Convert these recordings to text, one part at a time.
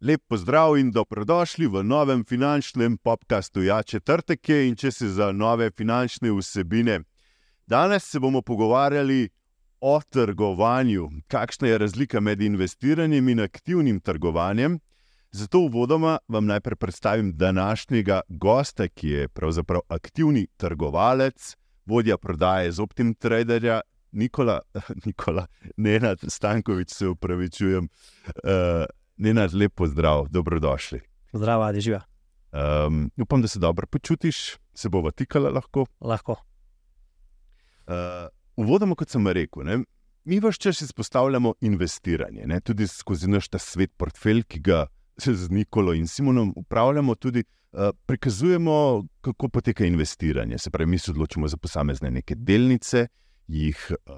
Lep pozdrav in dobrodošli v novem finančnem podkastu. Ja, četrtek je in če se za nove finančne vsebine. Danes se bomo pogovarjali o trgovanju, kakšna je razlika med investiranjem in aktivnim trgovanjem. Zato uvodoma vam najprej predstavim današnjega gosta, ki je pravzaprav aktivni trgovalec, vodja prodaje z Optim Traderja, Nikola, Nikola Nenad Stankovič, se upravičujem. Uh, Nenad, lep pozdrav, dobrodošli. Zdravo, ali živa. Um, upam, da se dobro počutiš, se bo vtikala lahko. Lahko. Uh, uvodoma, kot sem rekel, ne, mi vse čas izpostavljamo investiranje, ne, tudi skozi naš ta svet, portfelj, ki ga z Nikolo in Simonom upravljamo, tudi uh, prikazujemo, kako poteka investiranje. Se pravi, mi se odločimo za posamezne neke delnice, jih uh,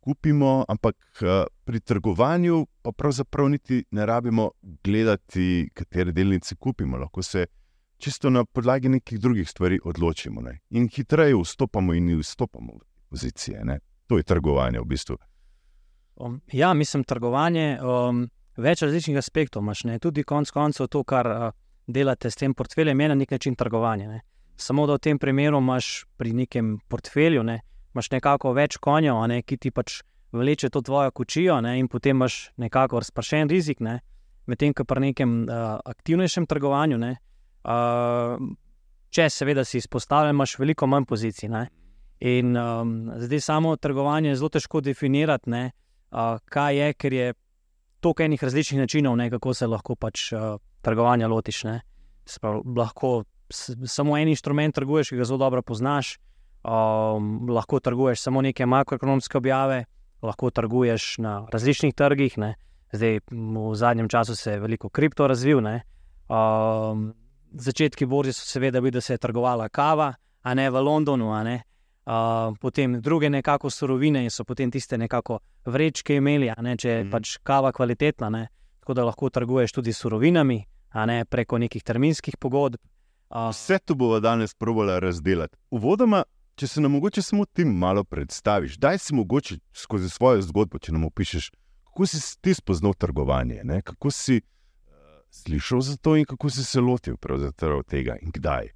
kupimo, ampak uh, pri trgovanju pa pravzaprav niti ne rabimo gledati, katere delnice kupimo. Lahko se čisto na podlagi nekih drugih stvari odločimo ne? in hitreje vstopamo in izstopamo v pozicije. Ne? To je trgovanje v bistvu. Um, ja, mislim, trgovanje. Um več različnih aspektov imaš, ne? tudi konec koncev to, kar uh, delate s tem portfeljem, je na nek način trgovanje. Ne? Samo da v tem primeru imaš pri nekem portfelju, ne? imaš nekako več konjev, ne? ki ti pač vleče to tvojo kočijo, ne? in potem imaš nekako razpršen rizik, ne? medtem ko pri nekem uh, aktivnejšem trgovanju. Ne? Uh, če seveda si izpostavljen, imaš veliko manj pozicij. Ne? In um, zdaj samo trgovanje je zelo težko definirati, uh, kaj je, ker je toliko enih različnih načinov, ne, kako se lahko pač uh, trgovanja lotiš. Sprav, lahko samo en inštrument trguješ, ki ga zelo dobro poznaš, um, lahko trguješ samo neke makroekonomske objave, lahko trguješ na različnih trgih. Ne. Zdaj, v zadnjem času se je veliko kripto razvil. Um, začetki borzi so seveda bili, da se je trgovala kava, a ne v Londonu. Ne potem druge nekako surovine in so potem tiste nekako vrečke imeli, ne, če je mm. pač kava kvalitetna, ne, tako da lahko trguješ tudi surovinami, ne preko nekih terminskih pogodb. Uh, Vse to bomo danes probali razdeliti. Uvodoma, če se nam mogoče samo ti malo predstaviš, daj si mogoče skozi svojo zgodbo, če nam opišeš, kako si ti spoznal trgovanje, ne? kako si uh, slišal za to in kako si se lotil tega in kdaj.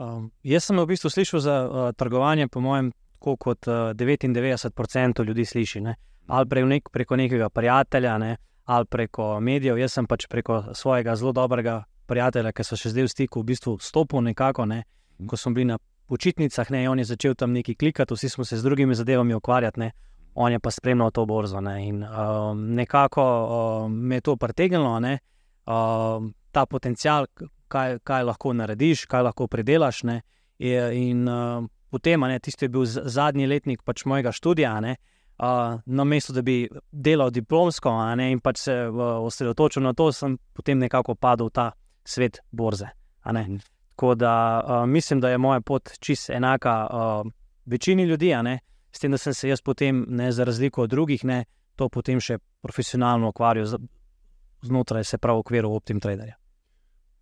Um, jaz sem v bistvu slišal za uh, trgovanje, po mojem, tako kot uh, 99% ljudi sliši. Ne? Ali pre nek, preko nekega prijatelja, ne? Ali preko medijev. Jaz sem pač preko svojega zelo dobrega prijatelja, ki so še zdaj v stiku, v bistvu stopil nekako, ne? ko smo bili na počitnicah, ne? on je začel tam nekaj klikati, vsi smo se z drugimi zadevami ukvarjati, ne? on je pa spremljal to borzo. Ne? In um, nekako um, me je to pritegnilo, um, ta potencial kaj, kaj lahko narediš, kaj lahko predelaš. Ne? In uh, potem, ne, tisti je bil zadnji letnik pač mojega študija, ne, uh, na mestu, da bi delal diplomsko ne, in pač se uh, osredotočil na to, sem potem nekako padel v ta svet borze. Mhm. Tako da uh, mislim, da je moja pot čist enaka uh, večini ljudi, s tem, da sem se jaz potem, ne, za razliko od drugih, ne, to potem še profesionalno ukvarjal znotraj, se pravi, okviru Optim Traderja.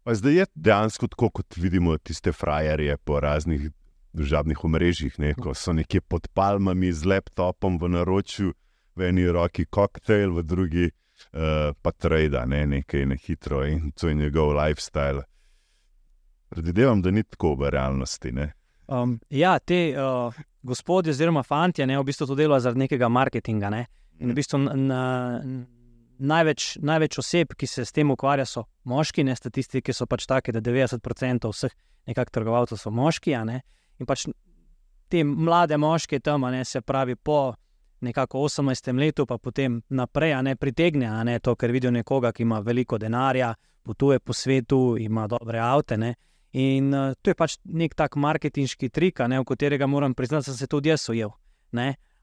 Pa zdaj je dejansko tako, kot vidimo tiste frajerje po raznih državnih omrežjih, ne? ko so nekje pod palmami z laptopom v naročju, v eni roki koktejl, v drugi uh, pa trade, ne? nekaj ne hitro in to je njegov lifestyle. Predvidevam, da ni tako v realnosti. Um, ja, te uh, gospodje, oziroma fanti, ne, v bistvu to delajo zaradi nekega marketinga. Ne? In v bistvu na, na, največ, največ oseb, ki se s tem ukvarja, so moški, ne statistike so pač take, da 90% vseh nekakšnih trgovalcev so moški. In pač te mlade moške tam, ne, se pravi, po nekako 18 letu, pa potem naprej, a ne pritegne, a ne to, ker vidijo nekoga, ki ima veliko denarja, potuje po svetu, ima dobre avte. In uh, to je pač nek tak marketinški trik, ne, v katerega moram priznati, da sem se tudi jaz ujel.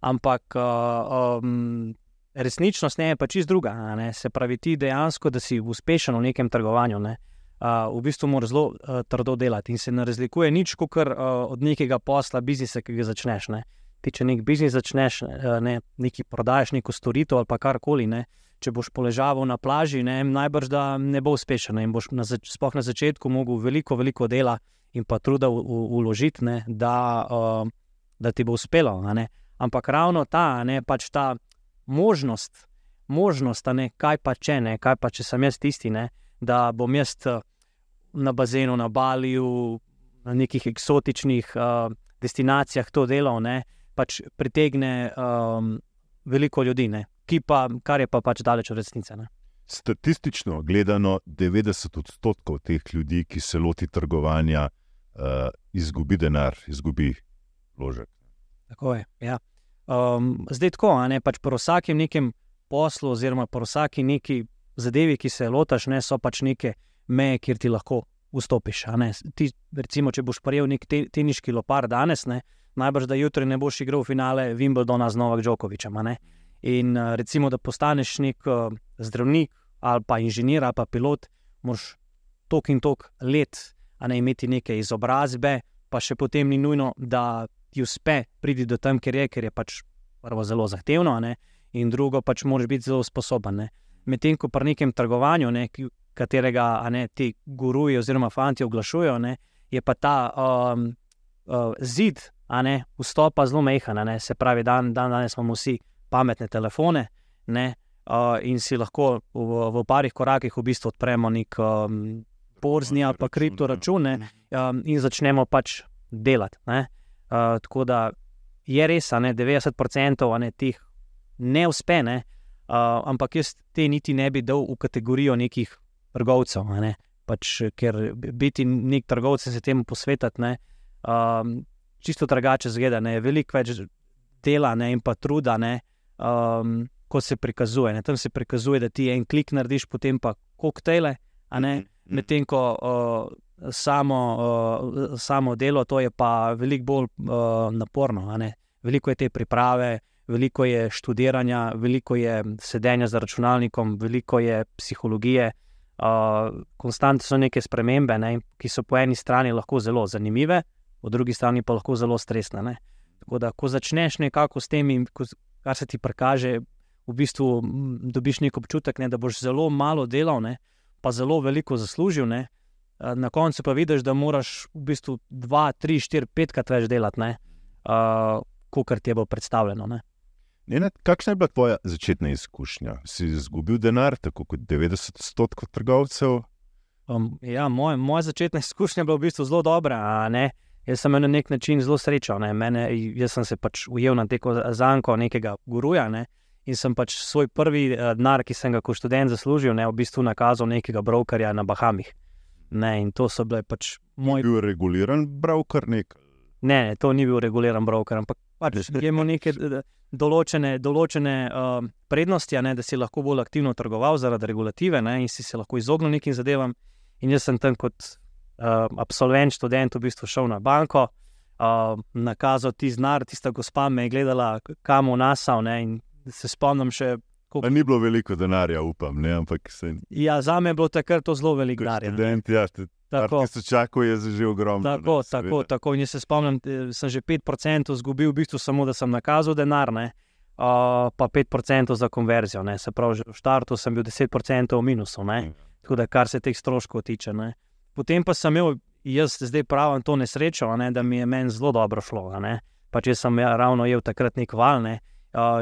Ampak uh, um, resničnost ne je pa čist druga. Se pravi, ti dejansko, da si uspešen v nekem trgovanju, ne? uh, v bistvu moraš zelo uh, trdo delati in se ne razlikuje nič, kot uh, od nekega posla, biznisa, ki ga začneš. Ne? Ti, če nek biznis začneš, ne, nekaj prodajes, neko storitev ali karkoli. Ne? Če boš poležal na plaži, ne, najbrž da ne bo uspešen in boš na, zač na začetku mogel veliko, veliko dela in pa truda uložiti, da, uh, da ti bo uspelo. Ampak ravno ta, ne, pač ta možnost, možnost ne, kaj pa če ne, kaj pa če sem jaz tisti, ne, da bom jaz eh, na bazenu, na Baliju, na nekih eksotičnih uh, destinacijah to delal, ne, pač pritegne um, veliko ljudi, ne, pa, kar je pa pač daleč od resnice. Ne. Statistično gledano, 90 odstotkov teh ljudi, ki se loti trgovanja, uh, izgubi denar, izgubi vložek. Tako je. Ja. Um, zdaj, tako, ne, pač pri vsakem nekem poslu, oziroma pri vsaki neki zadevi, ki se lotaš, ne, so pač neke meje, kjer ti lahko vstopiš. Ti, recimo, če boš prijel nek te, teniški lopar danes, ne, najbrž da jutri ne boš igral finale Wimbledona z Novak Džokovičem. In uh, recimo, da postaneš nek uh, zdravnik ali pa inženir ali pa pilot, moraš tok in tok let, a ne imeti neke izobrazbe, pa še potem ni nujno, da ti uspe priti do tam, ker je, ker je pač prvo zelo zahtevno, ne? in drugo pač moraš biti zelo sposoben. Medtem ko pri nekem trgovanju, ne, katerega ne, ti guruji oziroma fanti oglašujejo, ne, je pa ta um, uh, zid ne, vstopa zelo mehan. Se pravi, dan, dan danes imamo vsi pametne telefone ne, uh, in si lahko v, v parih korakih v bistvu odpremo nek um, borzni ali pa kriptoračune um, in začnemo pač delati. Uh, tako da je res, da 90% ne, teh ne uspe, ne, uh, ampak jaz te niti ne bi dal v kategorijo nekih trgovcev. Ne, pač, ker biti nek trgovec in se temu posvetiti, ne, um, čisto drugače zgleda, ne, veliko več dela ne, in pa truda, ne, um, kot se prikazuje. Ne, tam se prikazuje, da ti en klik narediš, potem pa koktejle, mhm, mhm. medtem ko. Uh, samo, uh, samo delo, to je pa veliko bolj uh, naporno. Veliko je te priprave, veliko je študiranja, veliko je sedenja za računalnikom, veliko je psihologije. Uh, konstantno so neke spremembe, ne, ki so po eni strani lahko zelo zanimive, po drugi strani pa lahko zelo stresne. Ne. Tako da, ko začneš nekako s tem, kar se ti prikaže, v bistvu dobiš nek občutek, ne, da boš zelo malo delal, ne, pa zelo veliko zaslužil. Ne, na koncu pa vidiš, da moraš v bistvu dva, tri, štiri, petkrat več delati, uh, kot ti je bilo predstavljeno. Ne? Ne, kakšna je bila tvoja začetna izkušnja? Si izgubil denar, tako kot 90% trgovcev? Um, ja, moj, moja začetna izkušnja je bila v bistvu zelo dobra. Jaz sem na nek način zelo srečen. Jaz sem se pač ujel na teko zanko nekega guruja. Ne? In sem pač svoj prvi uh, denar, ki sem ga kot študent zaslužil, ne, v bistvu nakazal nekega brokerja na Bahamih. Ne, in to so bile pač moje. Bil je reguliran broker nek? Ne, ne, to ni bil reguliran broker, ampak pač imamo neke določene, določene uh, prednosti, ne, da si lahko bolj aktivno trgoval zaradi regulative ne, in si se lahko izognil nekim zadevam. In jaz sem tam kot uh, absolvent, študent, v bistvu šel na banko, uh, nakazal ti znar, tista gospa me je gledala, kam v nasal. Ne, in se spomnim še Koliko... Ni bilo veliko denarja, upam. Ne, se... ja, za me je bilo takrat to zelo veliko denarja. Študent, ja, tako se čakuje, je že ogromno. Tako, ne, tako, tako. In se spomnim, sem že 5% izgubil, v bistvu samo da sem nakazal denar, ne, uh, pa 5% za konverzijo. Ne. Se pravi, v startu sem bil 10% v minusu, ne. Ja. tako da kar se teh stroškov tiče. Ne. Potem pa sem imel, jaz zdaj pravim to nesrečo, ne, da mi je meni zelo dobro šlo. Pa če sem ja, ravno imel takrat nek val. Ne, Uh,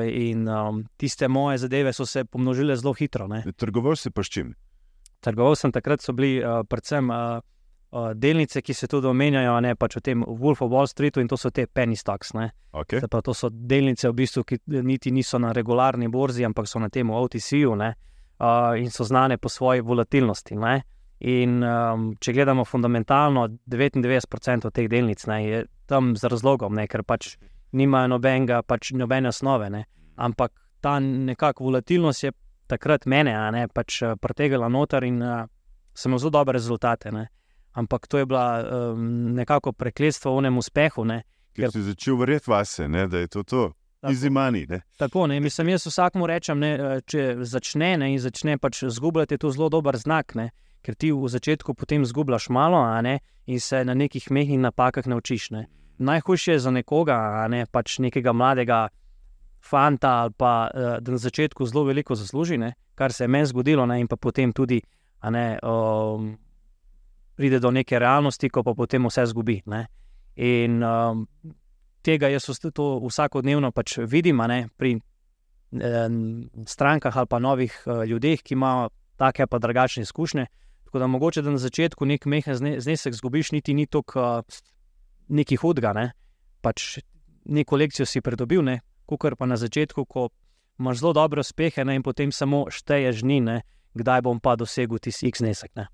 in um, tiste moje zadeve so se pomnožile zelo hitro. Trgoval si pa s čim? Trgoval sem takrat, so bili uh, predvsem uh, uh, delnice, ki se tudi omenjajo, ne pač v tem Wolf of Wall Streetu in to so te penny stocks. Okay. Pa, to so delnice, v bistvu, ki niti niso na regularni borzi, ampak so na tem OTC-ju uh, in so znane po svoji volatilnosti. Ne? In um, če gledamo fundamentalno, 99% teh delnic ne, je tam z razlogom, ne, ker pač nimajo nobenega, pač nobene osnove. Ne. Ampak ta nekakšna volatilnost je takrat mene, a ne pač eh, pretegla noter in uh, sem imel zelo dobre rezultate. Ne. Ampak to je bila um, nekako prekletstvo v enem uspehu. Ne, ker si začel verjeti vase, ne, da je to to. Izimani, tako, ne, mislim, jaz vsakmu rečem, ne, eh, če začne ne, in začne pač zgubljati, je to zelo dober znak, ne, ker ti v začetku potem zgubljaš malo ne, in se na nekih mehkih napakah naučiš. Ne najhujše je za nekoga, ne pač nekega mladega fanta ali pa uh, da na začetku zelo veliko zasluži, ne, kar se je meni zgodilo, ne, in pa potem tudi ne, um, pride do neke realnosti, ko pa potem vse zgubi. Ne. In um, tega jaz to vsakodnevno pač vidim ne, pri eh, strankah ali pa novih eh, ljudeh, ki imajo take pa drugačne izkušnje. Tako da mogoče da na začetku nek mehen znesek zgubiš, niti ni toliko uh, neki hudega. Ne? Pač neko lekcijo si pridobil, kot pa na začetku, ko imaš zelo dobre uspehe ne? in potem samo šteješ dni, ne? kdaj bom pa dosegel tisti X znesek.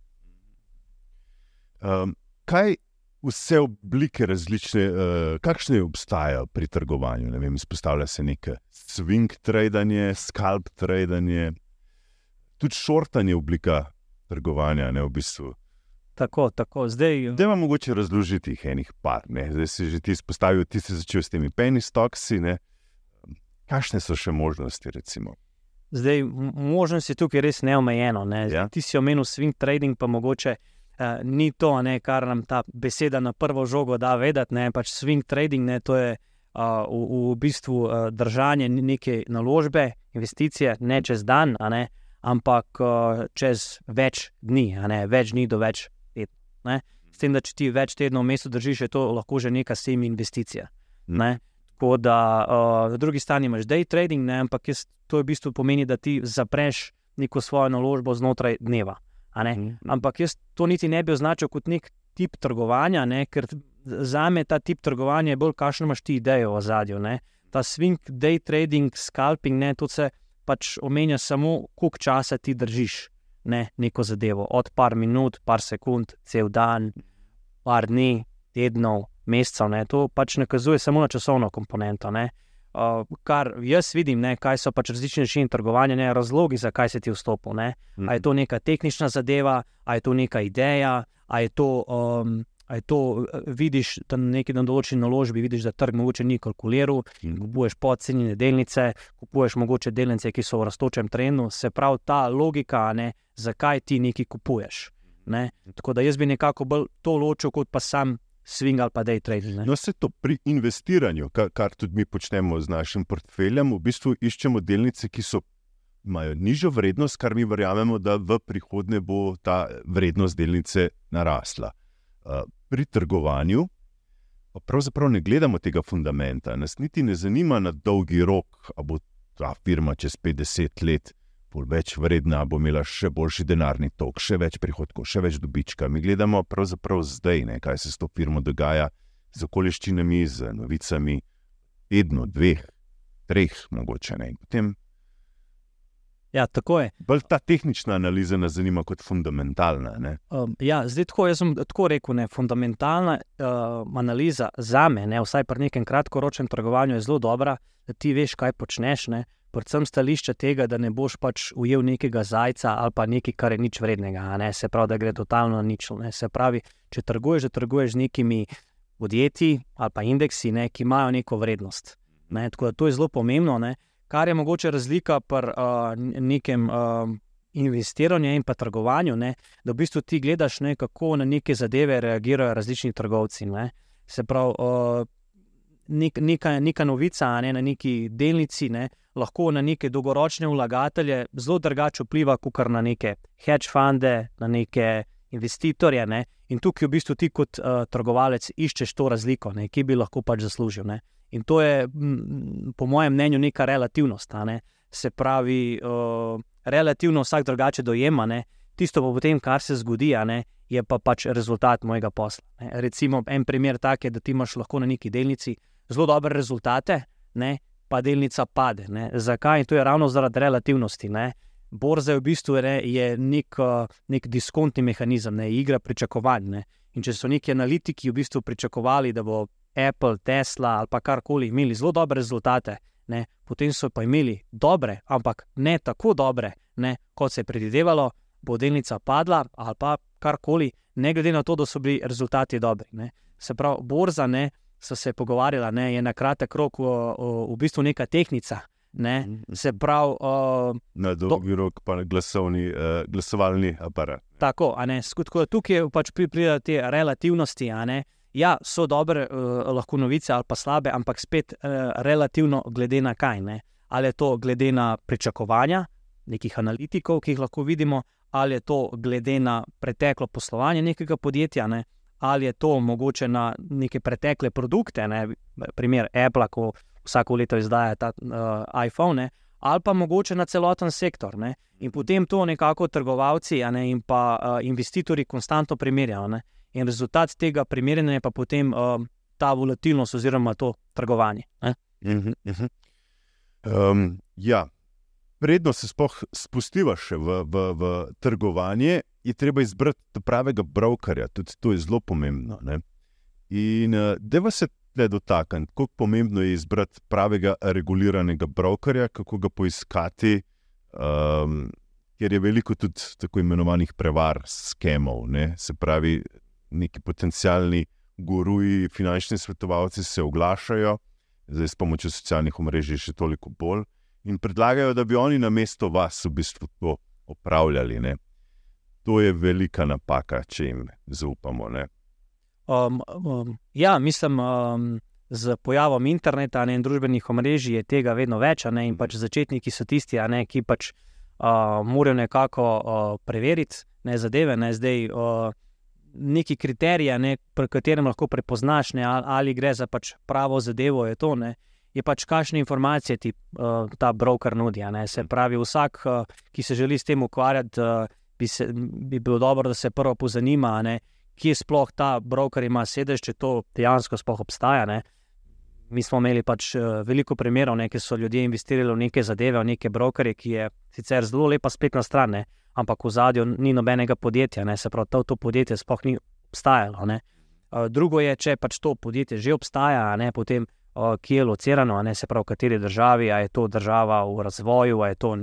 Um, kaj vse oblike različne, uh, kakšne obstajajo pri trgovanju? Ne vem, izpostavlja se nekaj swing trading, scalp trading, tudi šortanje oblika trgovanja, ne v bistvu. Tako, tako. Zdaj, da vam mogoče razložiti jih enih par. Ne? Zdaj si že ti izpostavil, ti si začel s temi penny stocksi. Kakšne so še možnosti? Recimo? Zdaj, možnost je tukaj res neomejeno. Ne? Ja? Ti si omenil swing trading, pa mogoče uh, ni to, ne, kar nam ta beseda na prvo žogo da vedeti. Ne? Pač swing trading ne, to je uh, v, v bistvu uh, držanje neke naložbe, investicije, ne čez dan, ne? ampak uh, čez več dni, ne? več dni do več tednov. S tem, da če ti več tednov v mestu držiš, je to lahko že neka semi investicija. Ne? Tako da uh, na drugi strani imaš day trading, ne? ampak jaz, to v bistvu pomeni, da ti zapreš neko svojo naložbo znotraj dneva. Mm. Ampak jaz to niti ne bi označil kot nek tip trgovanja, ne? ker za me ta tip trgovanja je bolj, kakšno imaš ti idejo o zadju. Ta swing, day trading, scalping, ne? to se pač omenja samo, koliko časa ti držiš ne? neko zadevo. Od par minut, par sekund, cel dan, par dni, tednov, mesecev. To pač nakazuje samo na časovno komponento. Ne? Uh, kar jaz vidim, ne, kaj so pač različni načini trgovanja, ne, razlogi, zakaj si ti vstopil. Mm -hmm. Ali je to neka tehnična zadeva, ali je to neka ideja, ali je to, um, ali to vidiš, da na neki določeni naložbi vidiš, da trg mogoče ni kalkuliral, mm kupuješ podcenjene delnice, kupuješ mogoče delnice, ki so v raztočem trendu. Se pravi, ta logika, ne, zakaj ti nekaj kupuješ. Ne. Tako da jaz bi nekako bolj to ločil kot pa sam swing ali pa day trading. No, se to pri investiranju, kar, kar tudi mi počnemo z našim portfeljem, v bistvu iščemo delnice, ki so. Imajo nižjo vrednost, kar mi verjamemo, da v prihodnje bo ta vrednost delnice narasla. Pri trgovanju pa pravzaprav ne gledamo tega fundamenta, nas niti ne zanima na dolgi rok, ali bo ta firma čez 50 let bolj več vredna, bo imela še boljši denarni tok, še več prihodkov, še več dobička. Mi gledamo pravzaprav zdaj, ne, kaj se s to firmo dogaja, z okoliščinami, z novicami, tedno, dveh, treh, mogoče ne. Potem, ja, tako je. Bolj ta tehnična analiza nas zanima kot fundamentalna. Um, ja, zdaj tako, jaz sem tako rekel, ne, fundamentalna uh, analiza za me, ne, vsaj pri nekem kratkoročnem trgovanju, je zelo dobra, da ti veš, kaj počneš. Ne predvsem stališča tega, da ne boš pač ujel nekega zajca ali pa nekaj, kar je nič vrednega, ne? se pravi, da gre totalno na nič. Ne? Se pravi, če trguješ, da trguješ z nekimi podjetji ali pa indeksi, ne? ki imajo neko vrednost. Ne? Tako da to je zelo pomembno, ne? Kar je mogoče razlika pri uh, nekem. Uh, Investiranje in pa trgovanje, ne, da v bistvu ti gledaš, ne, kako na neke zadeve reagirajo različni trgovci. Ne. Se pravi, uh, nek, neka, neka novica ne, na neki delnici ne, lahko na neke dolgoročne vlagatelje zelo drugače vpliva, kot na neke hedge funde, na neke investitorje. Ne. In tukaj v bistvu ti kot uh, trgovalec iščeš to razliko, ne, ki bi lahko pač zaslužil. Ne. In to je, po mojem mnenju, neka relativnost. Ne. Se pravi, uh, relativno vsak drugače dojema. Ne. Tisto pa potem, kar se zgodi, ne, je pa pač rezultat mojega posla. Ne. Recimo, en primer tak je, da ti imaš lahko na neki delnici zelo dobre rezultate, ne, pa delnica pade. Ne. Zakaj? In to je ravno zaradi relativnosti. Ne. Borza je v bistvu ne, je nek, nek diskontni mehanizem, ne, igra pričakovanj. Ne. In če so neki analitiki v bistvu pričakovali, da bo Apple, Tesla ali pa karkoli imeli zelo dobre rezultate, ne, potem so pa imeli dobre, ampak ne tako dobre, ne, kot se je predvidevalo, bo delnica padla ali pa karkoli, ne glede na to, da so bili rezultati dobri. Ne. Se pravi, borza ne so se pogovarjali, da je na kratek rok v, v, bistvu neka tehnika. Ne? Mhm. Se pravi, uh, na dolgi do... rok pa glasovni, uh, glasovalni aparat. Tako, Skutko, tukaj pač pridejo te relativnosti. Ja, so dobre, uh, lahko novice ali pa slabe, ampak spet uh, relativno glede na kaj. Ne? Ali je to glede na pričakovanja nekih analitikov, ki jih lahko vidimo, ali je to glede na preteklo poslovanje nekega podjetja. Ne? ali je to mogoče na neke pretekle produkte, ne, primer Apple, ko vsako leto izdaja ta uh, iPhone, ne, ali pa mogoče na celoten sektor. Ne. In potem to nekako trgovalci ne, in pa uh, investitorji konstantno primerjajo. Ne. In rezultat tega primerjanja je pa potem uh, ta volatilnost oziroma to trgovanje. Uh -huh, uh -huh. Um, ja, predno se spustiš še v, v, v trgovanje, je treba izbrati pravega brokerja, tudi to je zelo pomembno. Ne? In uh, da vas se tle dotaknem, kako pomembno je izbrati pravega reguliranega brokerja, kako ga poiskati, um, ker je veliko tudi tako imenovanih prevar, skemov. Ne? Se pravi, neki potencijalni guruji, finančni svetovalci se oglašajo, zdaj s pomočjo socialnih omrežij še toliko bolj. In predlagajo, da bi oni na mesto vas v bistvu to opravljali. Ne? To je velika napaka, če jim zaupamo. Um, um, ja, mislim, um, z pojavom interneta in družbenih omrežij je tega vedno več. In pač začetniki so tisti, ne, ki pač uh, morajo nekako uh, preveriti ne, zadeve. Ne, zdaj, uh, neki kriteriji, ne, pri katerem lahko prepoznaš, ne, ali, gre za pač pravo zadevo, je to. Ne, je pač kakšne informacije ti uh, ta broker nudi. Se pravi, vsak, uh, ki se želi s tem ukvarjati, uh, bi, se, bi bilo dobro, da se prvo pozanima, ne, kje sploh ta broker ima sedež, če to dejansko sploh obstaja. Ne. Mi smo imeli pač veliko primerov, ne, ki so ljudje investirali v neke zadeve, v neke brokerje, ki je sicer zelo lepa spletna stran. Ne ampak v zadju ni nobenega podjetja, ne? se pravi, to, to podjetje sploh ni obstajalo. Ne? Drugo je, če pač to podjetje že obstaja, ne? potem kje je locirano, ne? se pravi, v kateri državi, ali je to država v razvoju, ali je to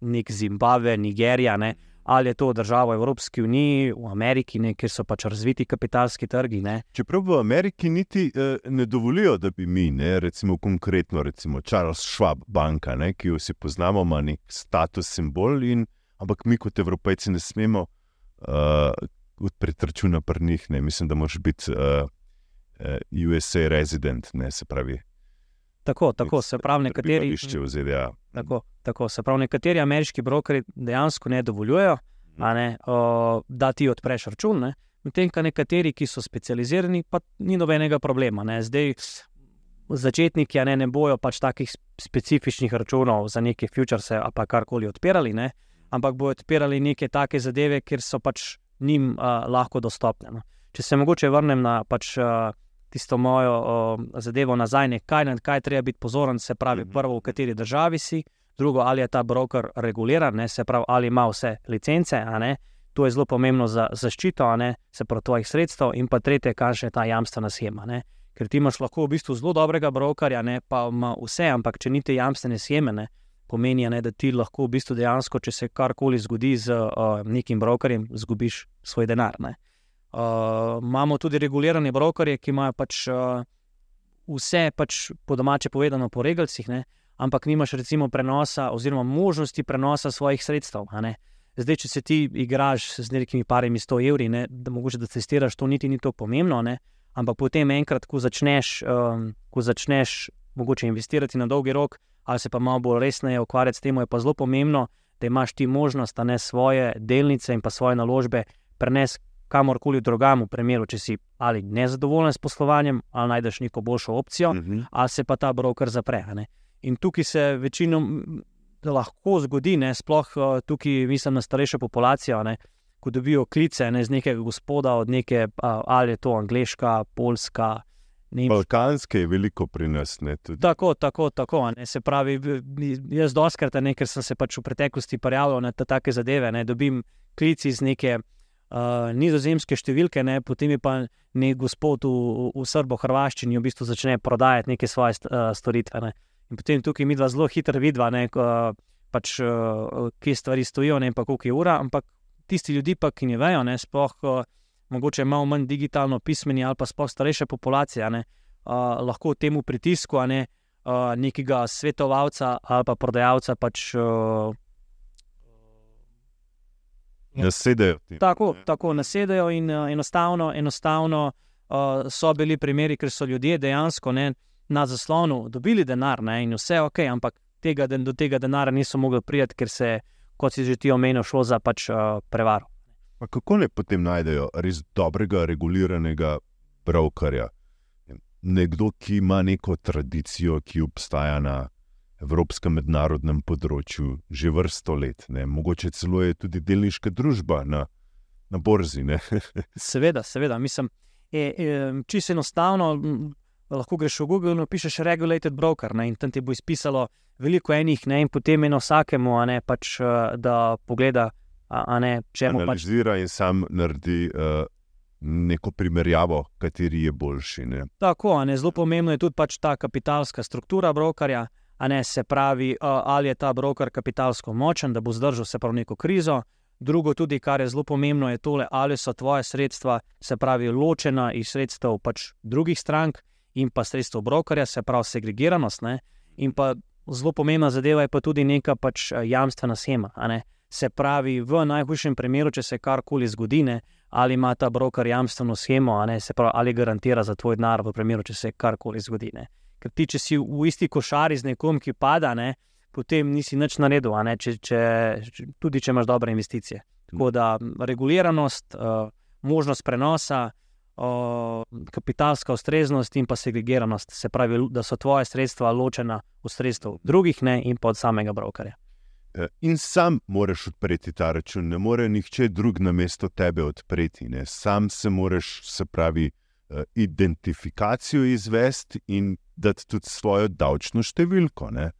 nek Zimbabve, Nigerija. Ne? Ali je to država v Evropski uniji, v Ameriki, ne, kjer so pač razviti kapitalski trgi. Ne. Čeprav v Ameriki niti eh, ne dovolijo, da bi mi, ne, recimo konkretno, recimo Charles Schwab, banka, ne, ki jo vsi poznamo, ima nek status simbol in ampak mi kot evropejci ne smemo uh, odpreti računa pri njih. Ne. Mislim, da moraš biti uh, uh, USA resident, ne se pravi. Tako, tako se pravi, nekateri. Tako, tako se pravi, nekateri ameriški brokeri dejansko ne dovoljujejo, mhm. ne, uh, da ti odpreš račun. Medtem, ko nekateri, ki so specializirani, pa ni nobenega problema. Ne. Zdaj, začetniki ne, ne bojo pač takih specifičnih računov za neke futures ali pa karkoli odpirali. Ne ampak bodo odpirali neke take zadeve, kjer so pač njim uh, lahko dostopne. No. Če se mogoče vrnem na pač, uh, tisto mojo uh, zadevo nazaj, ne, kaj, ne, kaj treba biti pozoren, se pravi, mhm. prvo, v kateri državi si, drugo, ali je ta broker reguliran, ne, se pravi, ali ima vse licence. To je zelo pomembno za zaščito, ne, se pravi, tvojih sredstev, in pa tretje, kakšna je ta jamstvena schema. Ne. Ker ti imaš lahko v bistvu zelo dobrega brokerja, ne, pa ima vse, ampak če niti jamstvene scheme, ne, pomeni, ne, da ti lahko v bistvu dejansko, če se karkoli zgodi z uh, nekim brokerjem, izgubiš svoj denar. Uh, imamo tudi regulirane brokerje, ki imajo pač, uh, vse, pač po domače povedano, po regalcih, ne, ampak nimaš recimo prenosa oziroma možnosti prenosa svojih sredstev. Zdaj, če se ti igraš z nekimi parimi 100 evri, ne, da mogoče da testiraš, to niti ni to pomembno. Ne, ampak potem enkrat, ko začneš, um, ko začneš mogoče investirati na dolgi rok, ali se pa malo bolj resneje ukvarjati s tem, je pa zelo pomembno, da imaš ti možnost, da ne svoje delnice in pa svoje naložbe prenesi kamorkoli drugam, v primeru, če si ali nezadovoljen s poslovanjem, ali najdeš neko boljšo opcijo, uh mhm. -huh. ali se pa ta broker zapre. Ne? In tukaj se večino lahko zgodi, ne? sploh uh, tukaj, mislim, na starejšo populacijo. Ne? Ko dobijo klice ne, z nekega gospoda, od neke, uh, ali je to angliška, polska, Nemč... Balkanske je veliko pri nas. Ne, tako, tako, tako. Ne, se pravi, jaz doskrat, ne, ker sem se pač v preteklosti prijavljal na take zadeve, ne, dobim klic iz neke uh, nizozemske številke, ne, potem je pa nek gospod v, v Srbo-Hrvaščini v bistvu začne prodajati neke svoje uh, storitve. Ne. In potem tukaj mi dva zelo hitro vidva, ne, uh, pač, uh, kje stvari stojijo, ne pa koliko je ura, ampak tisti ljudje, pa, ki ne vejo, ne, sploh. Uh, mogoče malo manj digitalno pismeni ali pa sploh starejša populacija, ne, uh, lahko temu pritisku, ne uh, nekega svetovalca ali pa prodajalca. Pač, uh, Nasedajo. Tako, tako nasedajo in uh, enostavno, enostavno uh, so bili primeri, ker so ljudje dejansko ne, na zaslonu dobili denar ne, in vse ok, ampak tega, do tega denara niso mogli prijeti, ker se, kot si že ti omenil, šlo za pač, uh, prevaro. Pa kako ne potem najdejo res dobrega, reguliranega brokerja? Nekdo, ki ima neko tradicijo, ki obstaja na evropskem mednarodnem področju že vrsto let, ne? mogoče celo je tudi delniška družba na, na borzi. seveda, seveda, mislim, e, e, čisto enostavno. Lahko greš v Google in pišeš regulated broker, ne, in tam ti bo izpisalo veliko enih, ne, in potem eno vsakemu, ne, pač, da pogleda, ne, če mu pač. Analizira in sam naredi uh, neko primerjavo, kateri je boljši. Ne. Tako, ne, zelo pomembno je tudi pač ta kapitalska struktura brokerja ne, se pravi, ali je ta broker kapitalsko močen, da bo zdržal se prav neko krizo. Drugo, tudi kar je zelo pomembno, je tole, ali so tvoje sredstva, se pravi, ločena iz sredstev pač drugih strank in pa sredstev brokerja, se pravi, segregiranost. Ne? In pa zelo pomembna zadeva je pa tudi neka pač jamstvena schema. Se pravi, v najhujšem primeru, če se karkoli zgodi, ne, ali ima ta broker jamstveno schemo, se pravi, ali garantira za tvoj denar, v primeru, če se karkoli zgodi. Ne. Ker ti, če si v isti košari z nekom, ki pada, ne, potem nisi nič naredil, ne, če, če, tudi če imaš dobre investicije. Tako da reguliranost, uh, možnost prenosa, uh, kapitalska ustreznost in pa segregiranost, se pravi, da so tvoje sredstva ločena od sredstev drugih ne, in pa od samega brokerja. E, in sam moraš odpreti ta račun, ne more nihče drug na mesto tebe odpreti. Ne. Sam se moraš, se pravi, identifikacijo izvesti in dati tudi svojo davčno številko. Ne?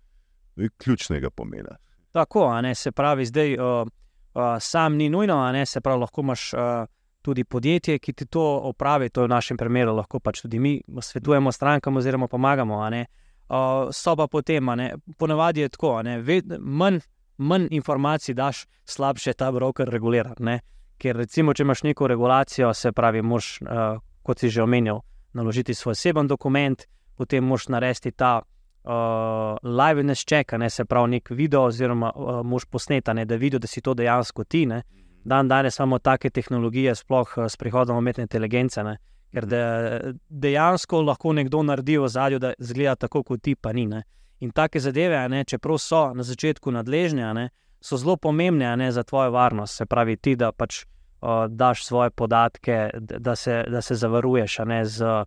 To je ključnega pomena. Tako, ne, se pravi, zdaj uh, uh, sam ni nujno, ne, se pravi, lahko imaš uh, tudi podjetje, ki ti to opravi. To je v našem primeru, lahko pač tudi mi svetujemo strankam oziroma pomagamo. Uh, so pa potem, ne, ponavadi je tako, ne, ved, manj, manj informacij daš, slabše ta broker regulira. Ne. Ker recimo, če imaš neko regulacijo, se pravi, moš, uh, kot si že omenil, naložiti svoj oseben dokument, potem moš narediti ta uh, live-ness check, ne se pravi, nek video, oziroma uh, moš posneti, da vidiš, da si to dejansko ti. Ne. Dan danes imamo take tehnologije, sploh uh, s prihodom umetne inteligence, ne, ker de, dejansko lahko nekdo naredi v zadju, da zgleda tako kot ti, pa ni. Ne. In take zadeve, ne, čeprav so na začetku nadležne, ne, so zelo pomembne ne, za tvojo varnost. Se pravi, ti, da pač daš svoje podatke, da se, da se zavaruješ ne, z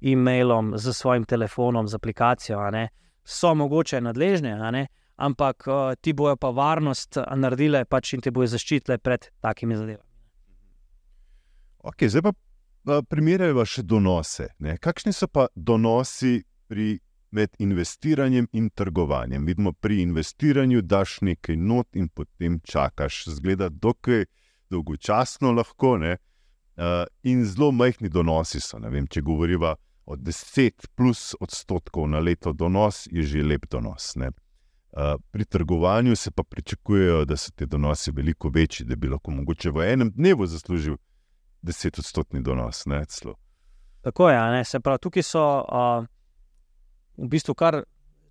e-mailom, z svojim telefonom, z aplikacijo, so mogoče nadležne, ampak uh, ti bojo pa varnost naredile pač in te bojo zaščitile pred takimi zadevami. Okay, zdaj pa uh, primerjajo še donose. Ne? Kakšni so pa donosi pri? Med investiranjem in trgovanjem. Vidimo, pri investiranju daš nekaj not in potem čakaš. Zgleda, dokaj dolgočasno lahko, ne? Uh, in zelo majhni donosi so. Vem, če govorimo od 10 plus odstotkov na leto donos je že lep donos. Ne? Pri trgovanju se pa pričakujejo, da so ti donosi veliko večji, da bi lahko mogoče v enem dnevu zaslužil 10 odstotni donos. Ne? Tako je, ne? se pravi, tukaj so uh, v bistvu kar.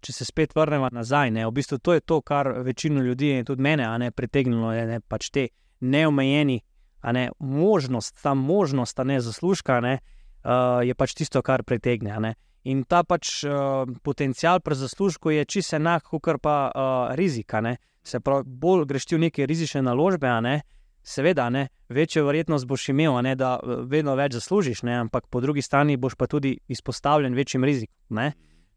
Če se spet vrnemo nazaj, ne, v bistvu to je to, kar večino ljudi tudi mene ne, pritegnilo, je ne, pač te neomejeni, ne, možnost, ta možnost, ta ne zaslužka, ne, uh, uh, je pač tisto, kar pritegne. Ne? In ta pač uh, potencial pri zaslužku je čisto enak, kot pa uh, rizika. Ne? Se pravi, bolj greš v neke rizične naložbe, ne? seveda, ne? večjo verjetnost boš imel, ne? da vedno več zaslužiš, ne? ampak po drugi strani boš pa tudi izpostavljen večjim rizikom.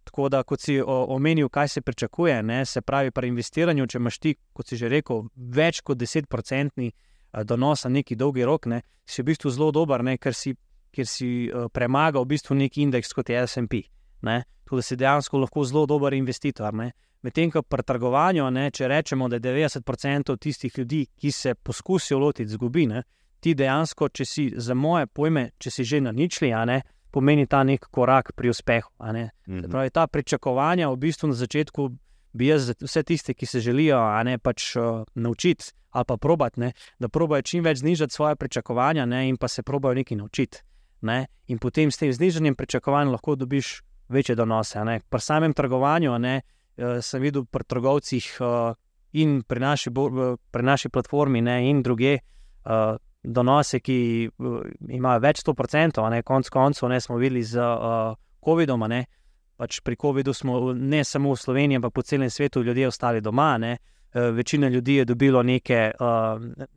Tako da, kot si omenil, kaj se pričakuje, ne? se pravi, pri investiranju, če imaš ti, kot si že rekel, več kot 10-procentni donos na neki dolgi rok, ne? si v bistvu zelo dober, ne? ker si kjer si uh, premagal v bistvu neki indeks kot je SP. Tudi si dejansko lahko zelo dober investitor. Medtem ko pri trgovanju, ne, če rečemo, da je 90% tistih ljudi, ki se poskusijo lotiti zgubine, ti dejansko, če si za moje pojme, če si že na ničli, ne, pomeni ta nek korak pri uspehu. Mhm. Pravi, ta pričakovanja v bistvu na začetku bi jaz vse tiste, ki se želijo ne, pač, uh, naučiti ali pa probati, ne, da probajo čim več znižati svoje pričakovanja ne, in pa se probajo nekaj naučiti ne? in potem s tem znižanjem pričakovanj lahko dobiš večje donose. Pri samem trgovanju ne, uh, sem videl pri trgovcih uh, in pri naši, pri naši platformi ne, in druge. Uh, Donose, ki uh, imajo več 100%, ne konc koncev, ne smo videli z uh, COVID-om. Pač pri COVID-u smo ne samo v Sloveniji, ampak po celem svetu ljudje ostali doma, ne, večina ljudi je dobilo neke,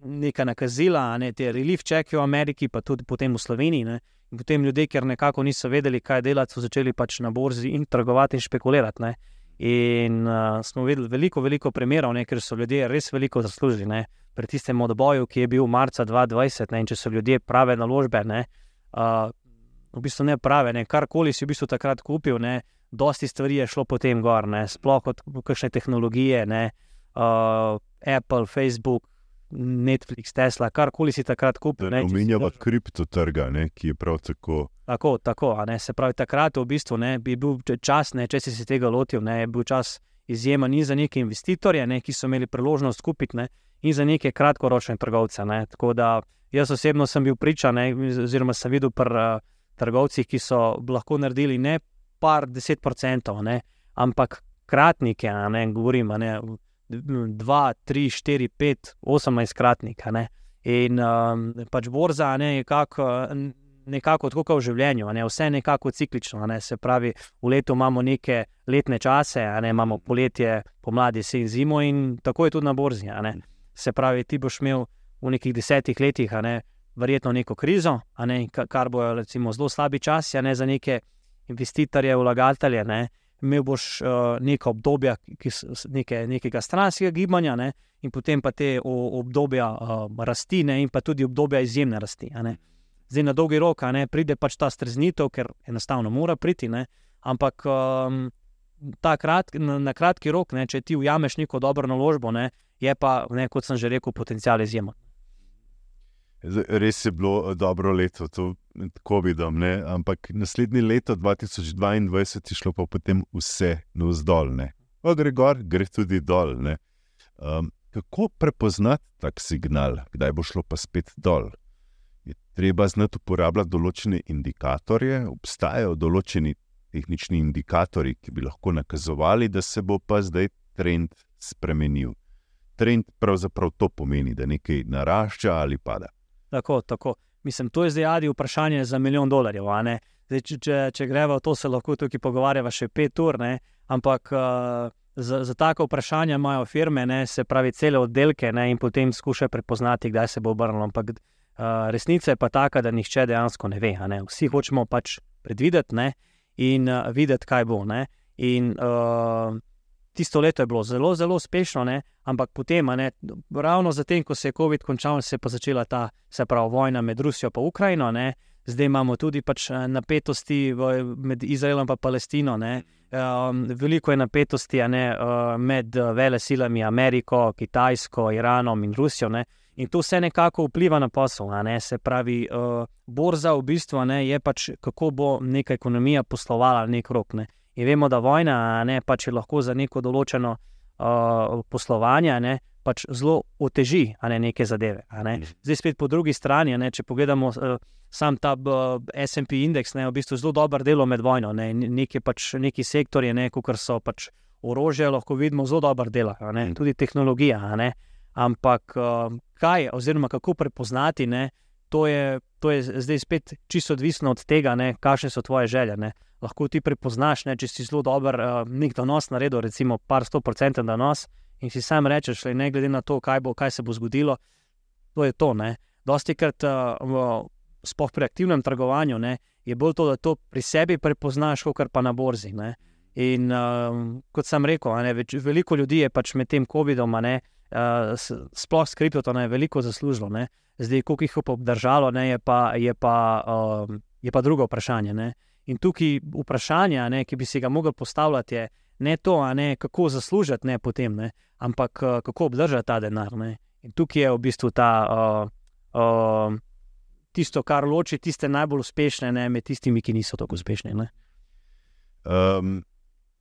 neka nakazila, ne, te relief čeke v Ameriki, pa tudi potem v Sloveniji. Ne. In potem ljudje, ker nekako niso vedeli, kaj delati, so začeli pač na borzi in trgovati in špekulirati. Ne. In uh, smo videli veliko, veliko primerov, ne, ker so ljudje res veliko zaslužili. Ne. Pri tistem odboju, ki je bil marca 2020, ne, in če so ljudje prave naložbe, ne, uh, v bistvu ne prave, ne, karkoli si v bistvu takrat kupil, ne, dosti stvari je šlo potem gor, ne, sploh kot kakšne tehnologije, ne, uh, Apple, Facebook, Netflix, Tesla, karkoli si takrat kupil. Omenjava kriptotrga, ne, ki je prav tako. Tako, tako se pravi, takrat v bistvu ne, bi bil čas, ne, če si se tega lotil, ne, je bil čas izjemen in za neke investitorje, ne, ki so imeli priložnost kupiti, ne, in za neke kratkoročne trgovce. Ne. Tako da jaz osebno sem bil priča, ne, oziroma sem videl pri uh, trgovcih, ki so lahko naredili ne par deset procentov, ne, ampak kratnike, ne, govorim, ne, 2, 3, 4, 5, 18 kratnika. Ne. In um, pač borza ne, je kako, nekako tako v življenju, ne. vse je nekako ciklično. Ne. Se pravi, v letu imamo neke letne čase, ne, imamo poletje, pomladi, jesen, zimo in tako je tudi na borzi. Se pravi, ti boš imel v nekih desetih letih, ne, verjetno neko krizo, ne, kar bojo recimo, zelo slabi časi za neke investitorje, vlagatelje. Ne imel boš uh, neko obdobje neke, nekega stranskega gibanja, ne, in potem pa te obdobja uh, rasti, ne, in pa tudi obdobja izjemne rasti. Zdaj na dolgi rok ne, pride pač ta streznitev, ker enostavno mora priti, ne, ampak um, krat, na, na kratki rok, ne, če ti ujameš neko dobro naložbo, ne, je pa, ne, kot sem že rekel, potencial izjemen. Res je bilo eh, dobro leto, to med COVID-om, ne? ampak naslednje leto, 2022, je šlo pa potem vse navzdol. Ko gre gor, gre tudi dol. Um, kako prepoznati tak signal, kdaj bo šlo pa spet dol? Je treba znati uporabljati določene indikatorje, obstajajo določeni tehnični indikatorji, ki bi lahko nakazovali, da se bo pa zdaj trend spremenil. Trend pravzaprav to pomeni, da nekaj narašča ali pada. Tako, tako. Mislim, to je zdaj adi vprašanje za milijon dolarjev. Zdaj, če, če, če greva v to, se lahko tukaj pogovarjava še pet ur, ne? ampak uh, za, za tako vprašanje imajo firme, ne? se pravi, cele oddelke ne? in potem skušajo prepoznati, kdaj se bo obrnilo. Ampak uh, resnica je pa taka, da nihče dejansko ne ve. Ne? Vsi hočemo pač predvideti ne? in uh, videti, kaj bo. Ne? In uh, tisto leto je bilo zelo, zelo uspešno, ne? ampak potem, ne, ravno zatem, ko se je COVID končal, se je pa začela ta pravi, vojna med Rusijo in Ukrajino. Ne? Zdaj imamo tudi pač eh, napetosti med Izraelom in Palestino. Um, veliko je napetosti ne, uh, med eh, vele silami Ameriko, Kitajsko, Iranom in Rusijo. Ne? In to vse nekako vpliva na posel. Se pravi, uh, borza v bistvu ne, je pač, kako bo neka ekonomija poslovala nek rok. Ne? In vemo, da vojna ne, pač je lahko za neko določeno uh, poslovanje ne, pač zelo oteži ne, neke zadeve. Ne. Mhm. Zdaj, spet po drugi strani, ne, če pogledamo uh, sam ta uh, SP indeks, je v bistvu zelo dober delo med vojno. Ne, neki, pač, neki sektorje, ne, kot so pač orožje, lahko vidimo zelo dober delo, ne, mhm. tudi tehnologija. Ne. Ampak uh, kaj, oziroma kako prepoznati, ne, to, je, to je zdaj spet čisto odvisno od tega, kakšne so tvoje želje. Ne lahko ti prepoznaš, ne, če si zelo dober, uh, nek donos naredil, recimo par sto procentov donos, in si sam rečeš, le, ne glede na to, kaj, bo, kaj se bo zgodilo, to je to. Ne. Dosti krat, uh, sploh pri aktivnem trgovanju, ne, je bolj to, da to pri sebi prepoznaš, kot pa na borzi. Ne. In uh, kot sem rekel, ne, več, veliko ljudi je pač med tem COVID-om, uh, sploh s kriptotom, veliko zaslužilo. Ne. Zdaj, koliko jih bo obdržalo, ne, je, pa, je, pa, uh, je pa drugo vprašanje. Ne. In tukaj vprašanje, ne, ki bi si ga mogli postavljati, je ne to, ne, kako zaslužiti ne, potem, ne, ampak uh, kako obdržati ta denar. Ne. In tukaj je v bistvu ta, uh, uh, tisto, kar loči tiste najbolj uspešne ne, med tistimi, ki niso tako uspešni. Um,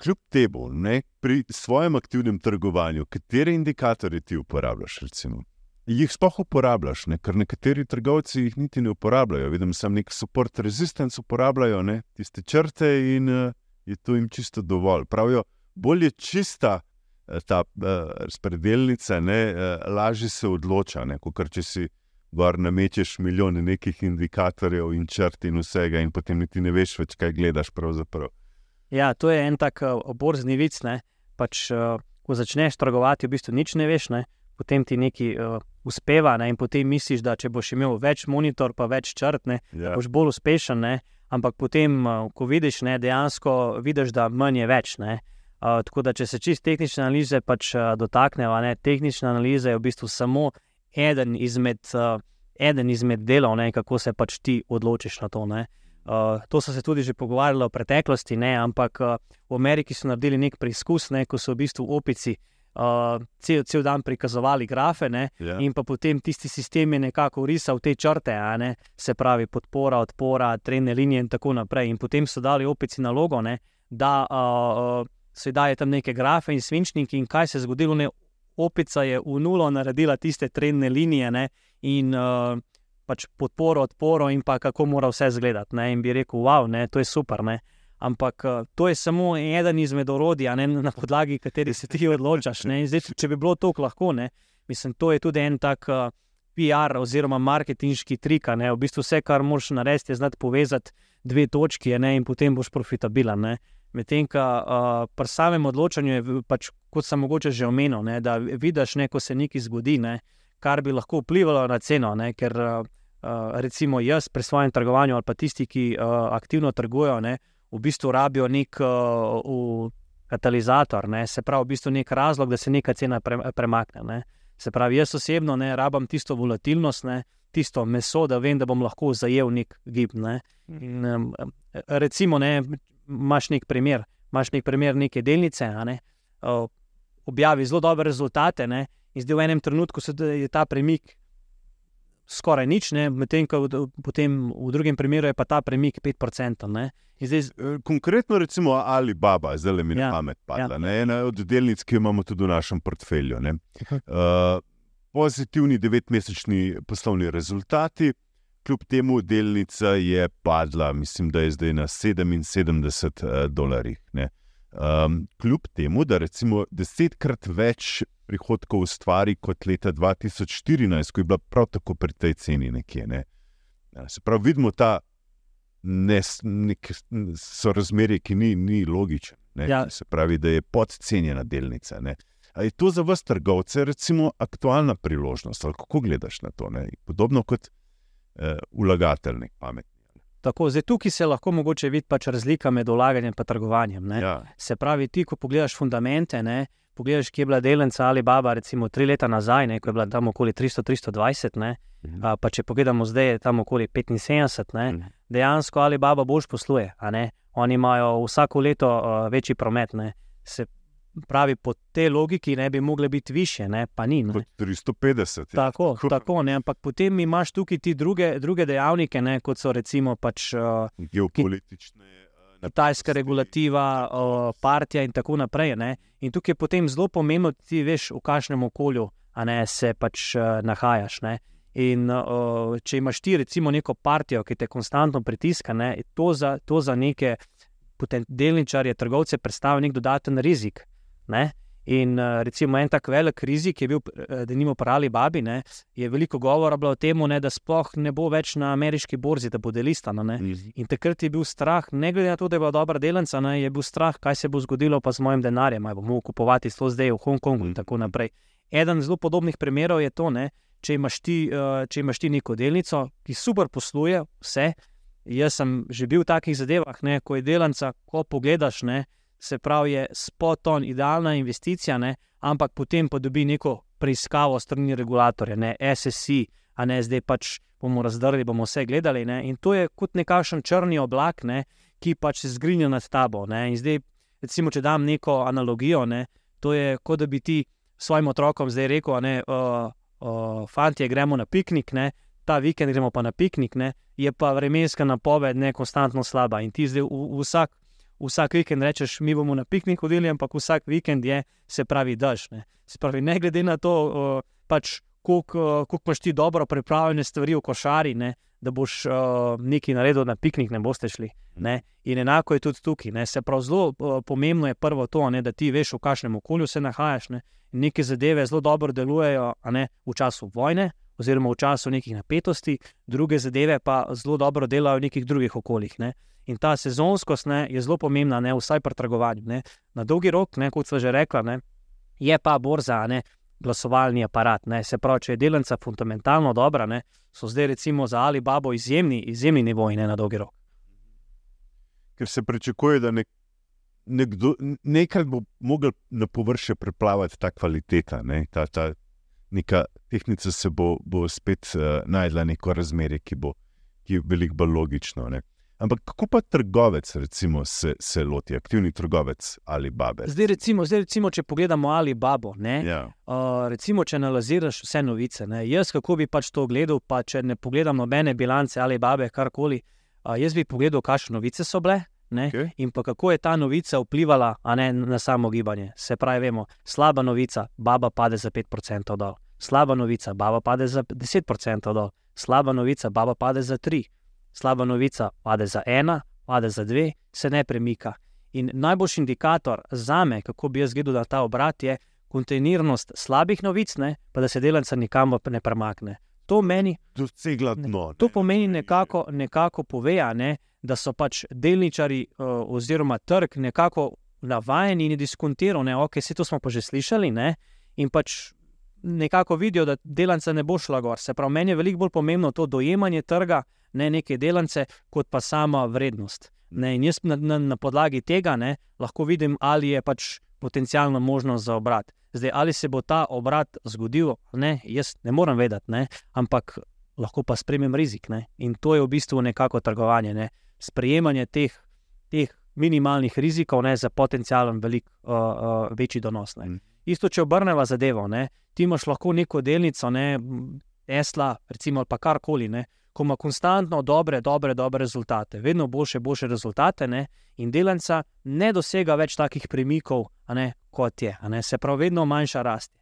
kljub temu, ne, pri svojem aktivnem trgovanju, katere indikatorje ti uporabljaš? Recimo? Jih sploh uporabljaš, ne? ker nekateri trgovci jih niti ne uporabljajo. Vidim, da nek support resistance uporabljajo, ne? tiste črte in uh, je to jim čisto dovolj. Pravijo, bolj je čista uh, ta uh, razpredelnica, uh, lažje se odloča, kot če si. Gor namečeš milijone nekih indikatorjev in črt in vsega, in potem niti ne veš več, kaj gledaš. Pravzaprav. Ja, to je en tak uh, borzni vic. Pač, uh, ko začneš trgovati, v bistvu nič ne veš, ne? Potem ti nekaj uh, uspeva ne? in potem misliš, da če boš imel več monitor, pa več črt, ne? Ja. boš bolj uspešen. Ne? Ampak potem, uh, ko vidiš, ne, dejansko vidiš, da manj je več. Ne? Uh, tako da, če se čist tehnične analize pač, uh, dotakneva, ne, tehnična analiza je v bistvu samo eden izmed, uh, eden izmed delov, ne, kako se pač ti odločiš na to. Ne. Uh, to so se tudi že pogovarjali v preteklosti, ne, ampak uh, v Ameriki so naredili nek preizkus, ne, ko so v bistvu opici uh, cel, cel dan prikazovali grafe. Ne, Ja. In pa potem tisti sistem je nekako risal te črte, ne, se pravi podpora, odpora, trene linije in tako naprej. In potem so dali opici nalogo, ne, da uh, uh, se daje tam neke grafe in svinčniki, in kaj se je zgodilo. Ne, opica je v nulo naredila tiste trendne linije ne, in uh, pač podporo, odporo, in pa kako mora vse izgledati. In bi rekel, wow, ne, to je super. Ne. Ampak uh, to je samo eden izmed orodij, ne na podlagi katerih se ti odločaš. ne. Zdaj, če bi bilo to lahko, ne, mislim, to je tudi en tak uh, PR oziroma marketinški trik. Ne. V bistvu vse, kar moraš narediti, je znati povezati dve točki ne, in potem boš profitabilen. ne. Medtem, ko uh, pri samem odločanju je, pač, kot sem mogoče že omenil, ne, da vidiš, ne, ko se nekaj zgodi, ne, kar bi lahko vplivalo na ceno. Ne, ker uh, uh, recimo jaz pri svojem trgovanju ali pa tisti, ki uh, aktivno trgujejo, ne, v bistvu rabijo nek uh, v katalizator, ne, se pravi, v bistvu nek razlog, da se neka cena pre, premakne. Ne. Se pravi, jaz osebno ne rabim tisto volatilnost, ne, tisto meso, da vem, da bom lahko zajel nek gib. Ne. In, um, recimo, ne, imaš nek primer, imaš nek primer neke delnice, ne, uh, objavi zelo dobre rezultate, ne, in zdaj v enem trenutku se je ta premik skoraj nič, ne, medtem ko v, potem v drugem primeru je pa ta premik 5%. Ne. In zdaj, Eh, Konkretno, recimo Alibaba, zdaj le mi je Ja, pamet padla. ja. Ja. Ena od delnic, ki jo imamo tudi v našem portfelju. ne. Uh, pozitivni devetmesečni poslovni rezultati, kljub temu delnica je padla, mislim, da je zdaj na 77 uh, dolarjih. ne. Um, kljub temu, da recimo desetkrat več prihodkov ustvari kot leta 2014, ko je bila prav tako pri tej ceni nekje. Ne. Se pravi, vidimo ta nes- nek sorazmerje, ki ni, ni logičen. Ne, ja. Se pravi, da je podcenjena delnica. Ne. A je to za vas, trgovce, recimo aktualna priložnost? Ali kako gledaš na to? Ne? Podobno kot eh, vlagatelj, nek pametni. tako, zdaj tukaj se lahko mogoče vidi pač razlika med vlaganjem in trgovanjem. Ne. Ja. Se pravi, ti, ko pogledaš fundamente, ne, pogledaš, kje je bila delnica ali baba, recimo tri leta nazaj, ne, ko je bila tam okoli 300-320, ne, Mhm. a, pa če pogledamo zdaj, je tam okoli 75, ne, Mhm. dejansko ali baba boš posluje. a. Oni imajo vsako leto uh, večji promet. Ne. Se pravi, po tej logiki ne bi mogle biti više, ne, pa ni. Ne. Kot 350. ja. Tako, Tako. ne, ampak potem imaš tukaj ti druge, druge dejavnike, ne, kot so recimo pač, uh, Geopolitične. eh, kitajska regulativa, uh, partija in tako naprej. Ne. In tukaj je potem zelo pomembno, da ti veš, v kakšnem okolju a ne, se pač uh, nahajaš. Ne. In uh, če imaš ti recimo neko partijo, ki te konstantno pritiska, ne, to, za, to za neke delničarje, trgovce predstavlja nek dodaten rizik. Ne. In uh, recimo en tak velik rizik je bil, da nimo parali babi, ne, je veliko govora bilo o tem, da sploh ne bo več na ameriški borzi, da bo delistano. Ne. Mhm. In takrat je bil strah, ne glede na to, da je bila dobra delnica, ne, je bil strah, kaj se bo zgodilo pa z mojim denarjem, ali bomo kupovati to zdaj v Hongkongu in Mhm. tako naprej. Eden zelo podobnih primerov je to, ne, če, imaš ti, uh, če imaš ti neko delnico, ki super posluje, vse. Jaz sem že bil v takih zadevah, ne, ko je delnica, ko pogledaš, ne, se pravi, je spot on, idealna investicija, ne, ampak potem pa dobi neko preiskavo strani regulatorja, ne, SSC, a ne zdaj pač bomo razdrli, bomo vse gledali. Ne, in to je kot nekakšen črni oblak, ne, ki pač se zgrinja nad tabo. Ne, in zdaj, recimo, če dam neko analogijo, ne, to je kot da bi ti svojim otrokom zdaj rekel, ne, uh, uh, fanti, gremo na piknik. Ne, Ta vikend gremo pa na piknik, ne, je pa vremenska napoved ne konstantno slaba. In ti zdaj v, v vsak, vsak vikend rečeš, mi bomo na piknik hodili, ampak vsak vikend je, se pravi, daž. Ne. Se pravi, ne glede na to, uh, pač, uh, imaš ti dobro pripravljene stvari v košari, ne, da boš uh, nekaj naredil na piknik, ne boste šli. Ne. In enako je tudi tukaj. Ne. Se pravi, zelo uh, pomembno je prvo to, ne, da ti veš, v kakšnem okolju se nahajaš. Ne. Neke zadeve zelo dobro delujejo ne, v času vojne, oziroma v času nekih napetosti, druge zadeve pa zelo dobro delajo v nekih drugih okoljih. Ne. In ta sezonskost ne, je zelo pomembna, ne, vsaj pri trgovanju. Ne. Na dolgi rok, ne, kot sem že rekla, ne, Je pa borza, ne, glasovalni aparat. Ne. Se pravi, če je delnica fundamentalno dobra, ne, so zdaj recimo za Alibabo izjemni, izjemni nivoji na dolgi rok. Ker se pričakuje, da nek, nekdo, nekaj bo mogel na površje preplavati ta kvaliteta, ne, ta, ta neka tehnika se bo, bo spet uh, najdla neko razmerje, ki bo ki veliko bolj logično. Ne. Ampak kako pa trgovec, recimo, se, se loti, aktivni trgovec ali babe? Zdaj, recimo, zdaj recimo, če pogledamo ali babo, ne, Ja. uh, recimo, če analiziraš vse novice, ne, jaz kako bi pač to gledal, pa če ne pogledam nobene bilance ali babe, karkoli, uh, jaz bi pogledal, kakšne novice so bile. Ne, Okej. In pa kako je ta novica vplivala a ne, na samo gibanje. Se pravi, vemo, slaba novica, baba pade za 5% dol, slaba novica, baba pade za 10% dol, slaba novica, baba pade za 3%, slaba novica pade za 1, pade za 2, se ne premika. In najboljši indikator za me, kako bi jaz gledal na ta obrat, je kontejnernost slabih novic, ne, pa da se delavca nikamor ne premakne. To meni Dosegla dno. To pomeni nekako, nekako pove, a ne, da so pač delničari uh, oziroma trg nekako navajeni in diskontiral, da okay, vse to smo pa že slišali, ne, in pač nekako vidijo, da delanca ne bo šla gor. Se pravi, meni je veliko bolj pomembno to dojemanje trga, ne neke delance, kot pa sama vrednost. Ne, in jaz na, na, na podlagi tega ne, lahko vidim, ali je pač potencijalno možnost za obrat. Zdaj, ali se bo ta obrat zgodil, ne, jaz ne morem vedeti, ne, ampak lahko pa sprejmem rizik. Ne? In to je v bistvu nekako trgovanje, ne? sprejemanje teh, teh minimalnih rizikov ne? za potencijalen velik, uh, uh, večji donos. Ne? Mm. Isto, če obrneva zadevo, ne? ti imaš lahko neko delnico, ne? Tesla, recimo, ali pa karkoli, ne? Ko ima konstantno dobre, dobre, dobre rezultate, vedno boljše, boljše rezultate, ne? in delanca ne dosega več takih premikov, ne, kot je, ne? se pravi, vedno manjša rast.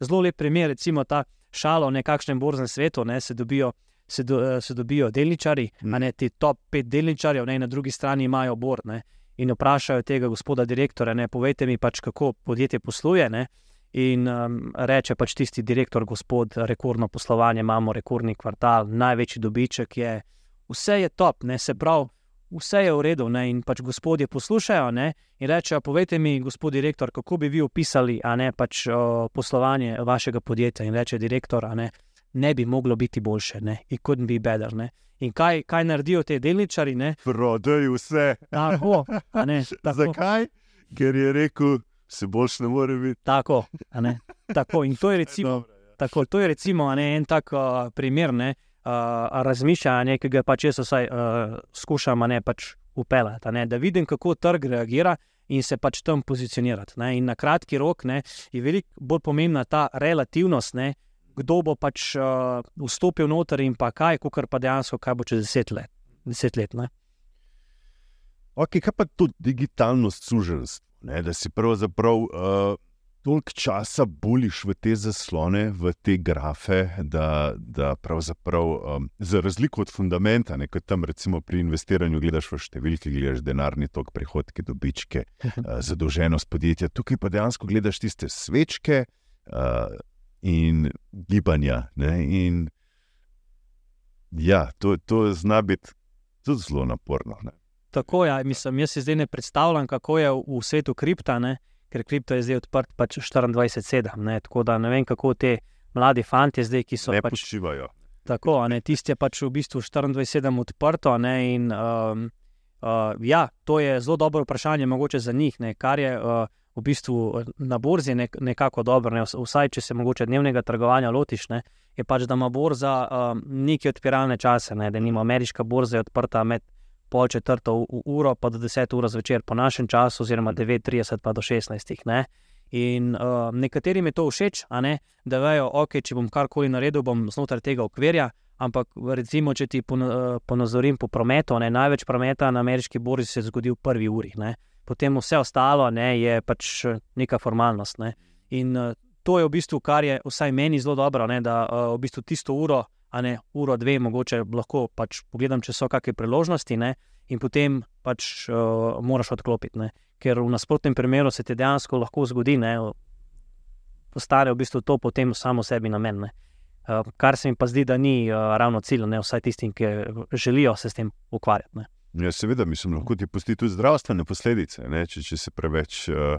Zelo lep primer, recimo ta šalo v nekakšnem borznem svetu, ne, se, dobijo, se, do, se dobijo delničari, Mm. ne ti top pet delničarjev, ne, na drugi strani imajo bord. Ne, in vprašajo tega gospoda direktorja, ne, povejte mi pač, kako podjetje posluje. Ne, in um, reče pač tisti direktor, gospod, rekordno poslovanje, imamo rekordni kvartal, največji dobiček je, vse je top, ne, se pravi. Vse je v redu, ne, in pač gospodje poslušajo ne, in rečejo: Povejte mi, gospod direktor, kako bi vi opisali a ne, pač, o, poslovanje vašega podjetja. In reče direktor: a ne, ne bi moglo biti boljše, ne, it couldn't be better. Ne. In kaj, kaj naredijo te delničari? Prodajo vse. tako, a ne, tako, Zakaj? Ker je rekel, se boljš ne more biti. tako, tako. In to je recimo, Dobro, ja. tako, to je recimo ne, en tak uh, primer ne, uh, razmišljanja, ki ga pač jaz vsaj uh, skušam ne, pač upeljati, ne, da vidim, kako trg reagira. In se pač tam pozicionirati. Ne? In na kratki rok ne, je veliko bolj pomembna ta relativnost, ne? kdo bo pač uh, vstopil noter in pa kaj, kot pa dejansko, kaj bo čez deset let. Deset let ne? Okay, kaj pa to digitalno suženstvo? Ne? Da si pravzaprav uh, toliko časa buliš v te zaslone, v te grafe, da, da pravzaprav um, za razliko od fundamenta, ne, kot tam recimo pri investiranju gledaš v številke, gledaš denarni tok, prihodke, dobičke, uh, zadolženost podjetja, tukaj pa dejansko gledaš tiste svečke uh, in gibanja. Ne? In ja, to, to zna biti tudi zelo naporno. Ne? Tako je, ja, mislim, jaz si zdaj ne predstavljam, kako je v, v svetu kripta, ne? ker kripto je zdaj odprt pač 24-7. ne, Tako da ne vem, kako te mladi fanti zdaj, ki so Ne pač počivajo. tako, ne, tisti je pač v bistvu 24-7 odprto. Ne, in, um, uh, ja, to je zelo dobro vprašanje, mogoče za njih, ne, kar je uh, v bistvu na borzi nek, nekako dobro. Ne, vs- vsaj, če se mogoče dnevnega trgovanja lotiš, ne, je pač, da ima borza um, neke odpiralne čase, ne, da nima ameriška borza je odprta med pol četrto uro, pa do 10 ur zvečer po našem času, oziroma 9:30 pa do 16. Ne. In uh, nekaterim je to všeč, ne, da vejo, ok, če bom karkoli naredil, bom znotraj tega okvirja. Ampak, recimo, če ti eh, ponazorim po prometu, ne, največ prometa na ameriški borzi se je zgodil v prvi uri, ne. potem vse ostalo ne, je pač eh, neka formalnost. Ne. In uh, to je v bistvu, kar je vsaj meni zelo dobro, ne, da uh, v bistvu tisto uro, a ne uro, dve, mogoče lahko pač pogledam, če so kakšne priložnosti, ne, in potem pač uh, moraš odklopiti. Ne. Ker v nasprotnem primeru se ti dejansko lahko zgodi, da postane v bistvu to potem samo sebi namen. Ne. Uh, kar se mi pa zdi, da ni uh, ravno cilj, ne vsaj tistim, ki želijo se s tem ukvarjati. Ne. Ja, seveda, mislim, lahko ti pusti tudi zdravstvene posledice, ne, če, če se preveč uh,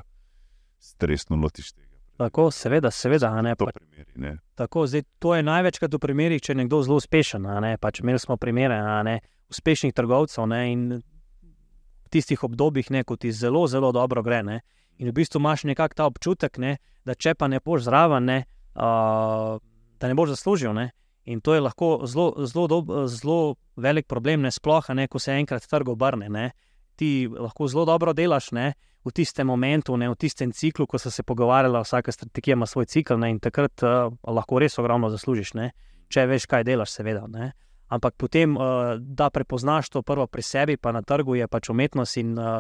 stresno lotiš tega. Tako, seveda, seveda. Ne, pa, primeri, ne. tako, zdaj, to je največkrat v primerih, če je nekdo zelo uspešen. pač imeli smo primere ne, uspešnih trgovcev ne, in v tistih obdobjih, ne, ko ti zelo, zelo dobro gre. Ne, in v bistvu imaš nekako ta občutek, ne, da če pa ne boš zraven, ne, uh, da ne boš zaslužil. Ne, in to je lahko zelo, zelo, dob, zelo velik problem, ne, sploh, ne, ko se enkrat trg obrne. Ne. Ti lahko zelo dobro delaš. Ne, v tistem momentu, ne, v tistem ciklu, ko so se pogovarjali, vsaka strategija ima svoj cikl ne, in takrat uh, lahko res ogromno zaslužiš, ne, če veš, kaj delaš, seveda. Ne. Ampak potem, uh, da prepoznaš to prvo pri sebi, pa na trgu je pač umetnost. In uh,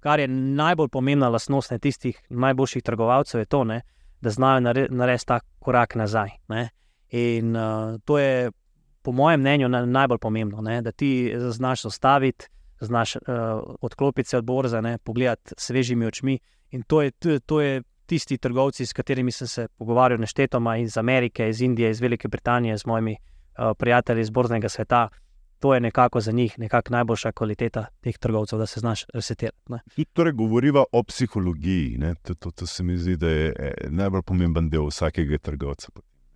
kar je najbolj pomembna lastnost ne, tistih najboljših trgovalcev, je to, ne, da znajo nare, narediti ta korak nazaj. Ne. In uh, to je, po mojem mnenju, na, najbolj pomembno, ne, da ti znaš ostaviti znaš uh, odklopiti se od borza, ne, pogledati svežimi očmi. In to je, to, to je tisti trgovci, s katerimi sem se pogovarjal, neštetoma iz Amerike, iz Indije, iz Velike Britanije, z mojimi uh, prijatelji iz borznega sveta. To je nekako za njih nekako najboljša kvaliteta teh trgovcev, da se znaš resetirati. Tudi torej govoriva o psihologiji. ne. To, to, to se mi zdi, da je eh, najbolj pomemben del vsakega trgovca.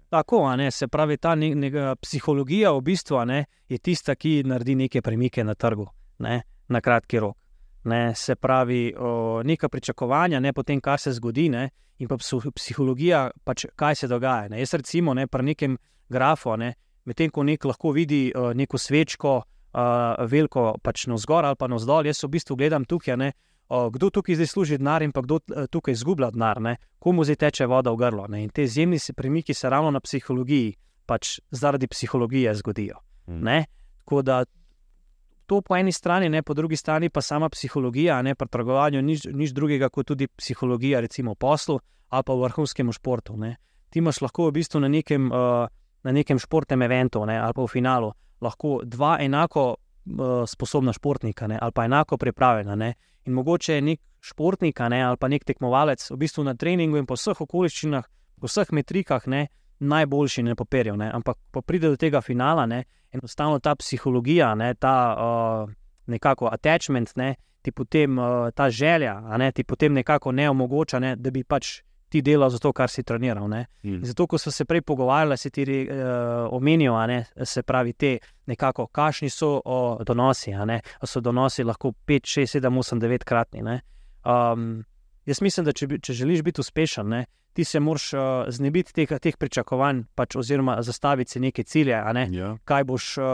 Tako, ne, se pravi, ta ne, ne, psihologija v bistvu ne, je tista, ki naredi neke premike na trgu, ne, na kratki rok. Ne, se pravi, o, neka pričakovanja, ne potem, kar se zgodi, ne, in pa psihologija, pač, kaj se dogaja. Ne. Jaz, recimo, ne, pri nekem grafu, ne, medtem ko nek lahko vidi o, neko svečko, o, veliko pač navzgor ali pa navzdol, jaz v bistvu gledam tukaj, ne, o, kdo tukaj zdaj služi denar in pa kdo eh, tukaj izgublja denar, ne, komu zdaj teče voda v grlo. Ne. In te izjemni se premiki se ravno na psihologiji, pač zaradi psihologije zgodijo. Mm. Ne. Tako da to po eni strani, ne, po drugi strani pa sama psihologija, ne pri trgovanju, nič, nič drugega kot tudi psihologija, recimo v poslu ali pa v vrhunskem športu. Ne. Ti imaš lahko v bistvu na nekem, uh, na nekem športnem eventu ne, ali pa v finalu lahko dva enako uh, sposobna športnika ne, ali pa enako pripravljena. Ne. In mogoče je nek športnik ne, ali pa nek tekmovalec v bistvu na treningu in po vseh okoliščinah, po vseh metrikah ne, najboljši na papirju. Ne. Ampak ko pride do tega finala, ne, enostavno ta psihologija, ne, ta uh, nekako attachment, ne, ti potem uh, ta želja, ne, ti potem nekako ne omogoča, ne, da bi pač ti delal za to, kar si treniral. Ne. Mm. Zato, ko so se prej pogovarjali, se ti uh, omenijo, a ne, se pravi, te nekako, kakšni so o, donosi. so donosi lahko 5, 6, 7, 8, 9 kratni. ne. Um, jaz mislim, da če, če želiš biti uspešen, ne, ti se moraš uh, znebiti teh, teh pričakovanj, pač, oziroma zastaviti si neke cilje, ne, Ja. kaj boš, uh,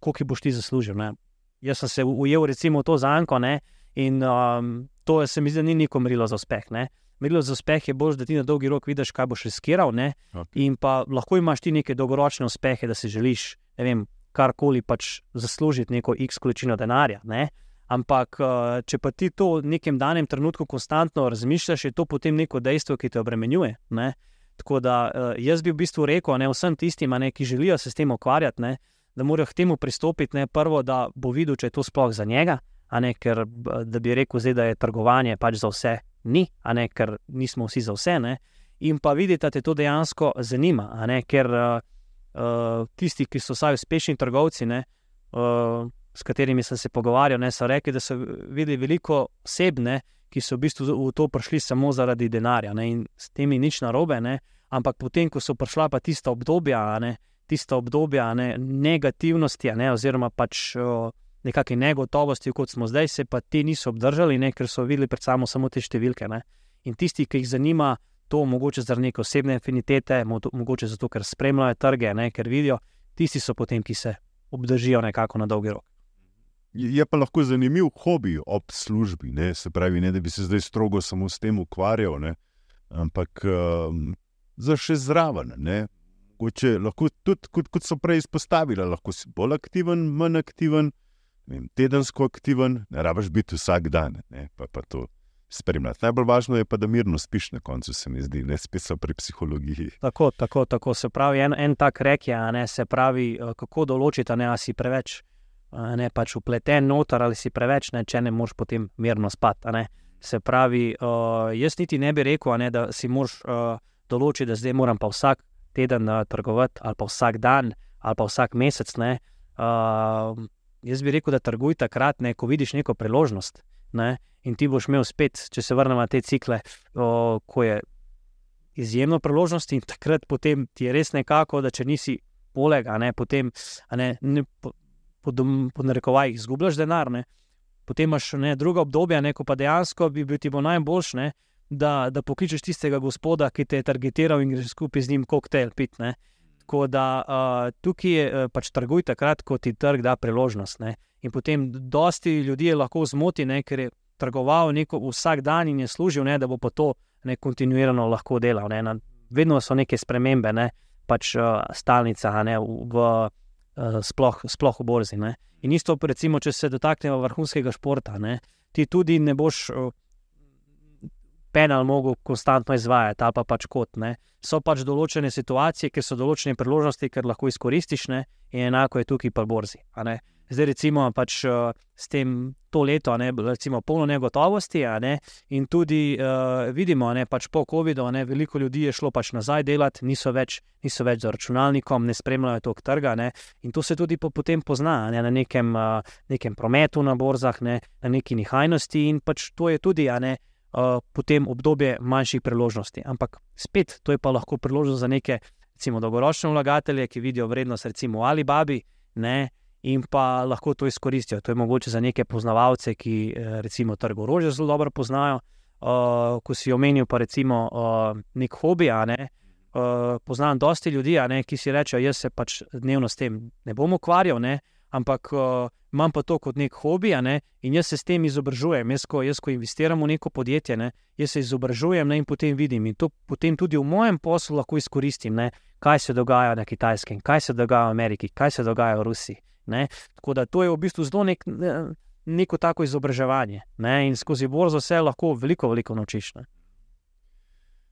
koliko boš ti zaslužil. Ne. Jaz sem se ujel recimo v to zanko ne, in um, to se mi zdi, da ni neko merilo za uspeh. Ne. Merilo za uspeh je bolj, da ti na dolgi rok vidiš, kaj boš riskiral. Ne, Okay. In pa lahko imaš ti neke dolgoročne uspehe, da si želiš, ne vem, karkoli pač zaslužiti neko x količino denarja. Ne? Ampak, eh, če pa ti to v nekem danem trenutku konstantno razmišljaš, je to potem neko dejstvo, ki te obremenjuje. Ne? Tako da eh, jaz bi v bistvu rekel ne, vsem tistim, ne, ki želijo se s tem ukvarjati, ne, da morajo k temu pristopiti. Ne, prvo, da bo videl, če je to sploh za njega, ne ker b- da bi rekel, zdaj, da je trgovanje pač za vse, ni, ne ker nismo vsi za vse. Ne. In pa videti, da te to dejansko zanima, ne ker uh, tisti, ki so vsaj uspešni trgovci, ne, uh, s katerimi sem se pogovarjal, ne, so rekli, da so videli veliko oseb, ne, ki so v bistvu v to prišli samo zaradi denarja ne, in s tem ni nič narobe, ne, ampak potem, ko so prišla pa tista obdobja, ne, tista obdobja ne, negativnosti, ne, oziroma pač uh, nekakšne negotovosti, kot smo zdaj, se pa ti niso obdržali, ne, ker so videli pred sabo samo te številke. Ne. In tisti, ki jih zanima to, mogoče zaradi neke osebne afinitete, mo- mogoče zato, ker spremljajo trge, ne, ker vidijo, tisti so potem, ki se obdržijo nekako na dolgi rok. Je pa lahko zanimiv hobi ob službi, ne? se pravi, ne da bi se zdaj strogo samo s tem ukvarjal, ne? ampak um, za še zraven. Ne? Mogoče lahko tudi, kot, kot so prej izpostavili, lahko si bolj aktiven, manj aktiven, vem, tedensko aktiven, ne rabiš biti vsak dan, ne? pa, pa to spremljati. Najbolj važno je pa, da mirno spiš na koncu, se mi zdi, ne spet so pri psihologiji. Tako, tako, tako se pravi, en, en tak rek je, a ne, se pravi, eh, kako določiti, a ne, ali si preveč a ne, pač upleten noter ali si preveč, ne, če ne moreš potem mirno spati. Se pravi, uh, jaz niti ne bi rekel, ne, da si moraš uh, določiti, da zdaj moram pa vsak teden uh, trgovati, ali pa vsak dan, ali pa vsak mesec. Ne. Uh, jaz bi rekel, da trguj takrat, ne, ko vidiš neko priložnost. Ne, in ti boš imel spet, če se vrnemo na te cikle, o, ko je izjemno priložnost in takrat potem ti je res nekako, da če nisi poleg, a ne potem, a ne, ne po, po, po narekovajih, izgubljaš denar. Ne. Potem imaš ne, druga obdobja, ne, ko pa dejansko bi bil ti bo najboljš, ne, da, da pokličeš tistega gospoda, ki te je targetiral in greš skupaj z njim koktejl pit. Ne. Tako da uh, tukaj je pač trguj takrat, ko ti trg da priložnost. Ne. In potem dosti ljudi lahko zmoti, ne, ker je trgoval neko, vsak dan in je služil, ne, da bo pa to ne, kontinuirano lahko delal. Ne. Na, vedno so neke spremembe, ne, pač uh, stalnica, ne, v, v, sploh, sploh v borzi. Ne. In isto, recimo, če se dotaknemo vrhunskega športa, ne, ti tudi ne boš. Uh, penal mogel konstantno izvajati, ali pa pač kot. Ne. So pač določene situacije, ker so določene priložnosti, ker lahko izkoristiš, ne, in enako je tukaj pa borzi. Zdaj, recimo, pač uh, s tem to leto, ne, recimo, polno negotovosti, ne, in tudi uh, vidimo, da pač po COVID-u veliko ljudi je šlo pač nazaj delati, niso več, niso več za računalnikom, ne spremljajo tog trga. Ne, in to se tudi po, potem pozna ne, na nekem, uh, nekem prometu na borzah, ne, na neki nihajnosti, in pač to je tudi. Ne, uh, potem obdobje manjših priložnosti. Ampak spet, to je pa lahko priložnost za neke, recimo, dolgoročne vlagatelje, ki vidijo vrednost, recimo, ali babi, ne, in pa lahko to izkoristijo. To je mogoče za neke poznavalce, ki eh, recimo trg orožja zelo dobro poznajo. Uh, ko si omenil, pa recimo uh, nek hobi, ne, uh, poznam dosti ljudi, ne, ki si rečejo, jaz se pač dnevno s tem ne bom ukvarjal, ne, ampak uh, imam pa to kot nek hobi, ne? in jaz se s tem izobražujem. Jaz, ko, jaz, ko investiram v neko podjetje, ne? jaz se izobražujem ne? in potem vidim. In to potem tudi v mojem poslu lahko izkoristim, ne? kaj se dogaja na Kitajskem, kaj se dogaja v Ameriki, kaj se dogaja v Rusiji. Ne? Tako da to je v bistvu zelo nek, neko tako izobraževanje. Ne? In skozi borzo se lahko veliko, veliko naučiš. Ne?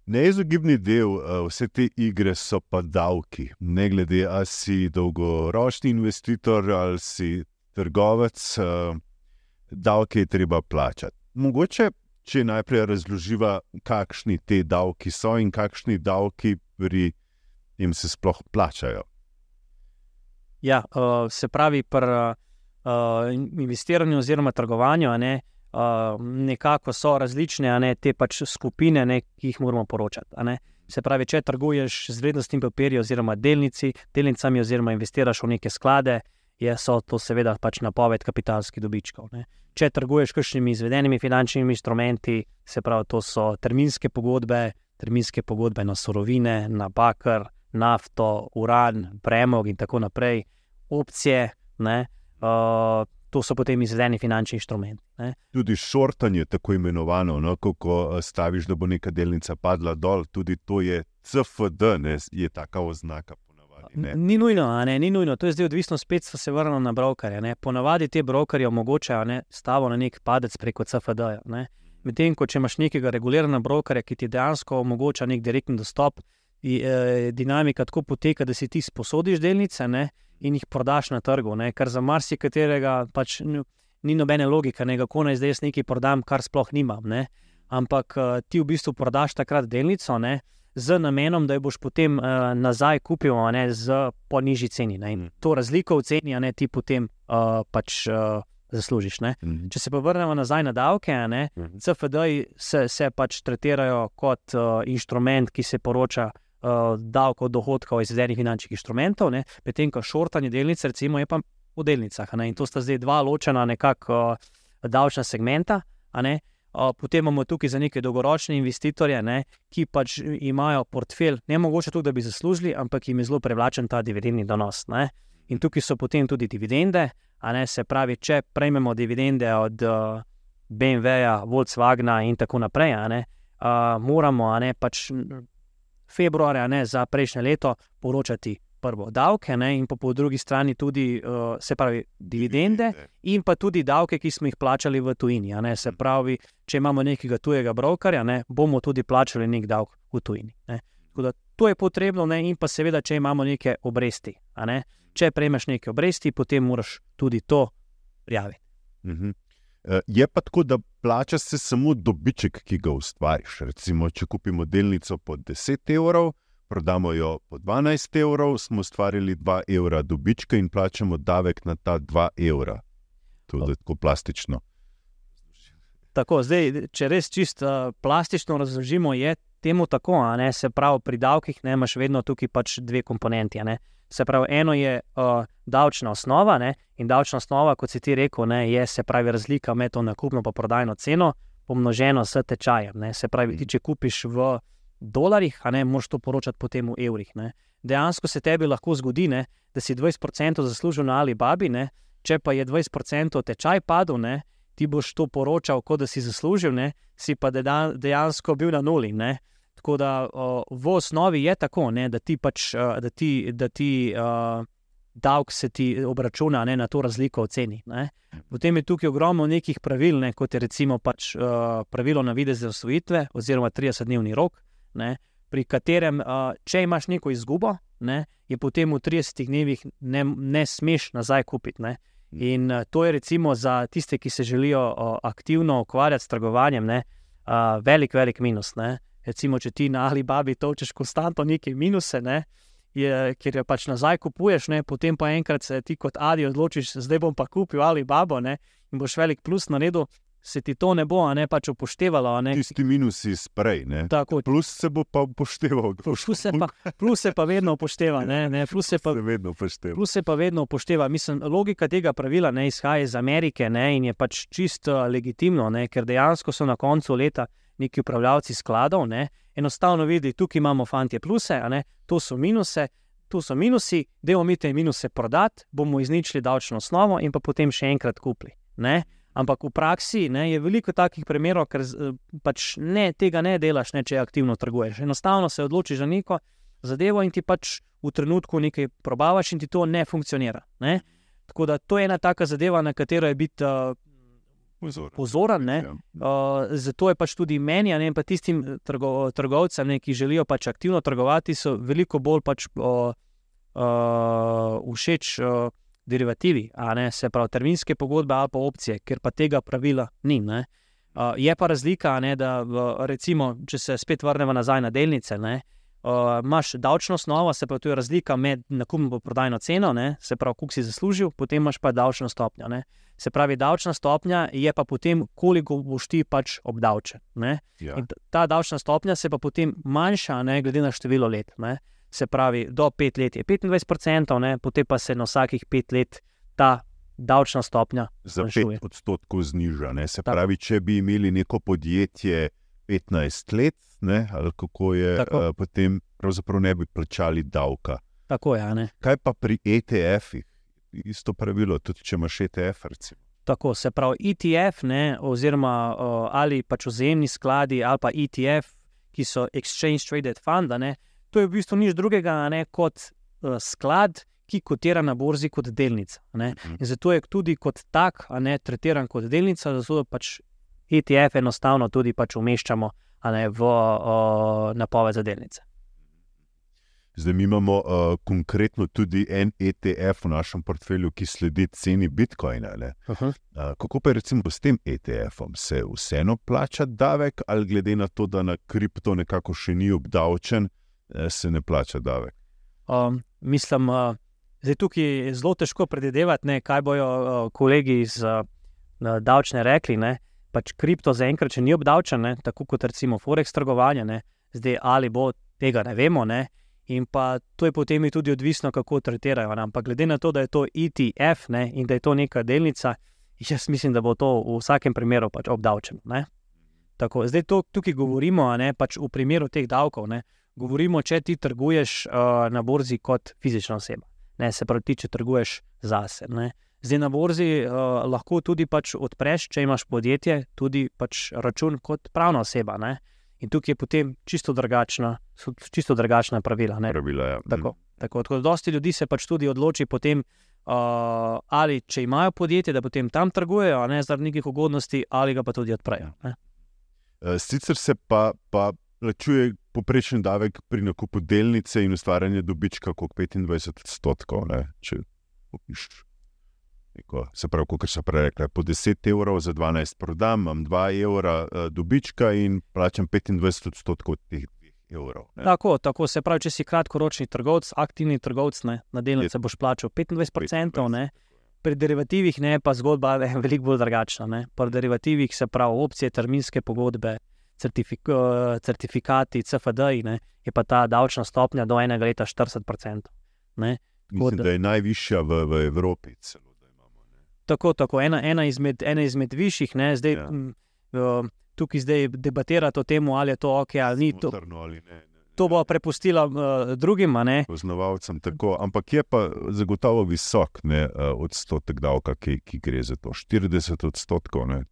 Neizogibni del uh, vse te igre so pa davki. Ne glede, ali si dolgoročni investitor ali si trgovec, uh, davke je treba plačati. Mogoče, če najprej razloživa, kakšni te davki so in kakšni davki pri jim se sploh plačajo. Ja, uh, se pravi, pri uh, investiranju oziroma trgovanju. Ne, uh, uh, nekako so različne, ne, te pač skupine, ne, ki jih moramo poročati. Se pravi, če trguješ z vrednostnimi papirji, oziroma delnici, delnicami, oziroma investiraš v neke sklade, je to seveda pač napoved kapitalskih dobičkov. Ne. Če trguješ kakšnimi izvedenimi finančnimi instrumenti, se pravi, to so terminske pogodbe, terminske pogodbe na sorovine, na bakar, nafto, uran, premog in tako naprej, opcije. Ne, uh, to so potem izvedeni finančni instrumenti. Ne. Tudi šortanje, tako imenovano, no, ko, staviš, da bo neka delnica padla dol, tudi to je CFD, ne, je taka oznaka. Ni nujno, ni nujno, to je zdaj odvisno, spet se vrnemo na brokerje. Ponavadi te brokerje omogočajo stavo na nek padec preko CFD. -ja, Medtem ko če imaš nekega reguliranega brokerja, ki ti dejansko omogoča nek direktni dostop, e, dinamika tako poteka, da si ti sposodiš delnice. Ne, in jih prodaš na trgu, ne? kar za marsikaterega pač ni nobene logike, ne? kako naj zdaj jaz nekaj prodam, kar sploh nimam. Ne? Ampak uh, ti v bistvu prodaš takrat delnico ne? z namenom, da jo boš potem uh, nazaj kupil ne? z po nižji ceni. Ne? In mm. to razliko v ceni, ne ti potem uh, pač. Uh, Zaslužiš. Mm -hmm. Če se pa vrnemo nazaj na davke, ne, -hmm. CFD-ji se, se pač tretirajo kot uh, inštrument, ki se poroča uh, uh, davek od dohodkov izvedenih finančnih inštrumentov, medtem ko šortanje delnic, recimo, je pa v delnicah. Ne? In to sta zdaj dva ločena, nekako uh, davčna segmenta. Uh, potem imamo tukaj za neke dolgoročne investitorje, ne, ki pač imajo portfelj, ne mogoče tudi, da bi zaslužili, ampak jim je zelo privlačen ta dividendni donos. Ne. In tukaj so potem tudi dividende. Ne, se pravi, če prejmemo dividende od uh, BMW-ja, Volkswagna in tako naprej, ne, uh, moramo ne, pač februarja ne, za prejšnje leto poročati prvo davke, ne, in po, drugi strani tudi uh, se pravi dividende, in pa tudi davke, ki smo jih plačali v tujini. Ne, se mhm. pravi, če imamo nekega tujega brokerja, ne, bomo tudi plačali nek davek v tujini. Ne. Da, to je potrebno, ne, in pa seveda, če imamo neke obresti. Ne. Če prejmeš neke obresti, potem moraš tudi to prijaviti. Mhm. Eh, je pa tako, da plača se samo dobiček, ki ga ustvariš. Recimo, če kupimo delnico po 10 evrov, prodamo jo po 12 evrov, smo ustvarili 2 evra dobička in plačamo davek na ta 2 evra. To je tako plastično. Tako, zdaj, če res čisto plastično razložimo, je temu tako, ne se pravi, pri davkih ne imaš vedno tukaj pač dve komponenti. ne. Se pravi, eno je uh, davčna osnova ne, in davčna osnova, kot si ti rekel, ne, je se pravi razlika med to nakupno in prodajno ceno, pomnoženo s tečajem. Ne. Se pravi, ti, če kupiš v dolarjih, a ne moš to poročati potem v evrih. Ne. Dejansko se tebi lahko zgodi, ne, da si 20% zaslužil na Alibabi, ne, če pa je 20% tečaj padel, ne, ti boš to poročal, kot da si zaslužil, ne, si pa dejansko bil na nuli. Ne. Tako da o, v osnovi je tako, ne, da ti pač, uh, da ti, da ti uh, davek se ti obračuna ne, na to razliko v ceni. Ne. Potem je tukaj ogromno nekih pravil, ne, kot je recimo pač, uh, pravilo na vide za osvojitve, oziroma 30-dnevni rok, ne, pri katerem, uh, če imaš neko izgubo, ne, je potem v 30 dnevih ne, ne smeš nazaj kupiti. Ne. In uh, to je recimo za tiste, ki se želijo uh, aktivno ukvarjati s trgovanjem, ne, uh, velik, velik minus. Ne. Recimo, če ti na Alibabi točeš konstantno neke minuse, ne, je, ker jo pač nazaj kupuješ, ne, potem pa enkrat se ti kot Adi odločiš, zdaj bom pa kupil Alibabo ne, in boš velik plus naredil. Se ti to ne bo, a ne pač upoštevalo. Ne? Tisti minusi sprej, ne? Tako, plus se bo pa upošteval. plus se pa, plus se pa vedno upošteva. Ne? Ne? Plus se pa se vedno upošteva. Plus se pa vedno upošteva. Mislim, logika tega pravila ne izhaja iz Amerike ne, in je pač čisto legitimno, ne, ker dejansko so na koncu leta neki upravljavci skladov ne, enostavno videli, tukaj imamo fantje pluse, ne, to so minuse. Tu so minusi, da bomo mi te minuse prodati, bomo izničili davčno osnovo in pa potem še enkrat kupili. Ne? Ampak v praksi ne, je veliko takih primerov, ker z- pač ne, tega ne delaš, ne, če aktivno trguješ. Enostavno se odločiš za neko zadevo in ti pač v trenutku nekaj probavaš, in ti to ne funkcionira. Ne? Tako da to je ena taka zadeva, na katero je biti uh, Pozor. pozoren. Ne? Ja. Uh, zato je pač tudi meni, ne pa tistim eh, trgo, trgovcem, ne, ki želijo pač aktivno trgovati, so veliko bolj pač, uh, uh, všeč uh, derivativi, ne se pravi terminske pogodbe ali pa opcije, ker pa tega pravila ni. Ne. Uh, je pa razlika, ne, da v, recimo, če se spet vrnemo nazaj na delnice. Ne, Uh, imaš davčno osnovo, se pravi, to je razlika med nakupno in prodajno ceno, ne, se pravi, koliko si zaslužil, potem imaš pa davčno stopnjo. Ne. Se pravi, davčna stopnja je pa potem, koliko boš ti pač obdavčen. Ja. In ta davčna stopnja se pa potem manjša, ne, glede na število let. Ne. Se pravi, do 5 let je 25%, ne, potem pa se na vsakih 5 let ta davčna stopnja Za zmanjšuje. 5 odstotkov zniža. Ne? Se Tako. pravi, če bi imeli neko podjetje 15 let, ne? ali kako je, Tako. uh, potem pravzaprav ne bi plačali davka. Tako je, ne. Kaj pa pri ETF-ih? Isto pravilo, tudi če imaš ETF, recimo. Tako se pravi, ETF, ne, oziroma uh, ali pač vzemni skladi, ali pa ETF, ki so Exchange Traded Fund, ne, to je v bistvu nič drugega ne, kot uh, sklad, ki kotira na borzi kot delnica. ne. Mhm. In zato je tudi kot tak, a ne tretiran kot delnica, zato pač ETF enostavno tudi pač umeščamo a ne, v uh, napoved za delnice. Zdaj mi imamo uh, konkretno tudi en ETF v našem portfelju, ki sledi ceni Bitcoina. Uh -huh. Uh, kako pa je recimo s tem ETF-om? Se vseeno plača davek, ali glede na to, da na kripto nekako še ni obdavčen, eh, se ne plača davek? Um, mislim, uh, da je tukaj zelo težko predvidevati, ne, kaj bojo uh, kolegi iz uh, davčne rekli. Ne. Pač kripto zaenkrat še ni obdavčen, ne, tako kot recimo Forex trgovanje, ne. zdaj ali bo tega ne vemo. Ne. In pa to je potem tudi odvisno, kako tretirajo. Ne. Ampak glede na to, da je to ETF ne, in da je to neka delnica, jaz mislim, da bo to v vsakem primeru pač obdavčeno. Ne. Tako, zdaj to tukaj govorimo, ne pač v primeru teh davkov. Ne, govorimo, če ti trguješ uh, na borzi kot fizična oseba. Ne, se pravi, če trguješ zase. Ne. Zdaj na borzi uh, lahko tudi pač odpreš, če imaš podjetje, tudi pač račun kot pravna oseba. Ne. In tukaj je potem čisto drugačna, so čisto drugačna pravila. Ne. Pravila, ja. Tako, tako, tako da dosti ljudi se pač tudi odloči potem, uh, ali če imajo podjetje, da potem tam trgujejo, a ne zaradi nekih ugodnosti, ali ga pa tudi odprejo. Ne. Eh, Sicer se pa, pa plačuje poprečen davek pri nakupu delnice in ustvarjanju dobička, kot 25 odstotkov. Ne, če kupiš neko, se pravi, kot so prej rekli, po 10 evrov za 12 prodam, imam 2 evra eh, dobička in plačam 25 odstotkov teh 2 evrov. ne. Tako, tako se pravi, če si kratkoročni trgovec, aktivni trgovec, ne, na delnice boš plačal 25%, ne, pri derivativih ne, pa zgodba je veliko bolj drugačna. Ne. Pri derivativih se pravi opcije, terminske pogodbe, certifik uh, certifikati, CFD, ne, je pa ta davčna stopnja do enega leta 40%. Ne. Mislim, da- je najvišja v, v Evropi. Celo. Tako, tako ena, ena, izmed, ena izmed višjih, ne, zdaj, Ja. ja. uh, tukaj zdaj debatirati o tem, ali je to ok ali ni. To, Smotrno ali ne, ne, to bo prepustila uh, drugim, ne. poznavalcem tako, ampak je pa zagotovo visok ne, eh, odstotek davka, ki, ki gre za to. 40 odstotkov. Ne.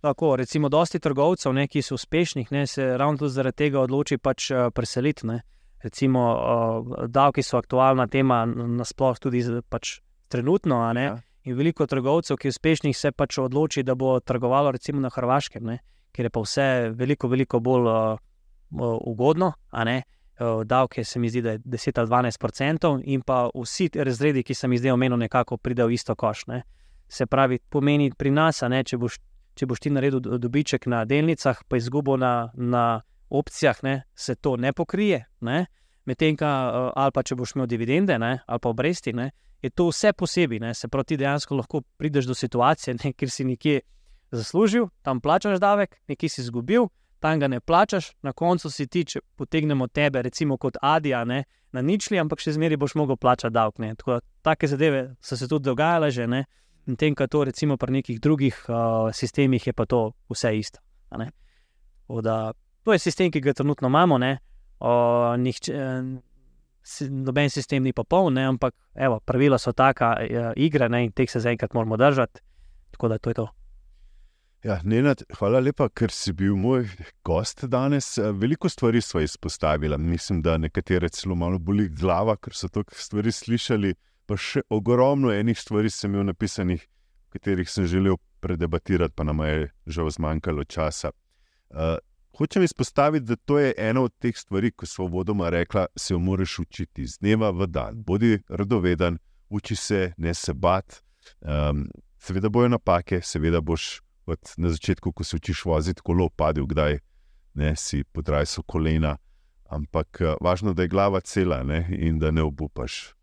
Tako, recimo, dosti trgovcev, ne, ki so uspešni, ne, se ravno tudi zaradi tega odloči pač uh, preseliti. Ne. Recimo, uh, davki so aktualna tema, nasplošno tudi pač trenutno. ne. Ja. In veliko trgovcev, ki uspešnih, se pač odloči, da bo trgovalo recimo na Hrvaškem, ne, ker je pa vse veliko, veliko bolj uh, ugodno. davke se mi zdi, da je 10 ali 12 odstotkov, in pa vsi ti razredi, ki sem jih zdaj omenil, nekako pridejo v isto koš. Ne. Se pravi, pomeni pri nas, ne, če boš, če boš ti naredil do- dobiček na delnicah, pa izgubo na, na opcijah, ne, se to ne pokrije. Ne. Medtem, ka, ali pa če boš imel dividende ne, ali pa obresti, ne, je to vse posebej. Ne, se pravi, ti dejansko lahko prideš do situacije, ne, kjer si nekje zaslužil, tam plačaš davek, nekje si izgubil, tam ga ne plačaš, na koncu si ti, če potegnemo tebe, recimo kot Adija, ne, na ničli, ampak še zmeraj boš mogel plačati davek. ne. Tako da Take zadeve so se tudi dogajale že. Ne, in tem, kar to recimo pri nekih drugih uh, sistemih je pa to vse isto. Da, to je sistem, ki ga trenutno imamo. ne. O, nihče, noben sistem ni popoln, ne, ampak evo, pravila so taka uh, igre ne, in teh se zaenkrat moramo držati. Tako da to je to. Ja, Nenad, hvala lepa, ker si bil moj gost danes. Eh, Veliko stvari smo izpostavili. Mislim, da nekatere celo malo boli glava, ker so to stvari slišali. Pa še ogromno enih stvari sem imel napisanih, o katerih sem želel predebatirati, pa nam je žal zmanjkalo časa. Uh, hočem izpostaviti, da to je ena od teh stvari, ko smo vodoma rekla, se jo moraš učiti iz dneva v dan. Bodi radoveden, uči se, ne se bat. Um, seveda bojo napake, seveda boš kot na začetku, ko se učiš voziti kolo, padel, kdaj ne, si podrajal kolena. Ampak eh, važno, da je glava cela ne, in da ne obupaš.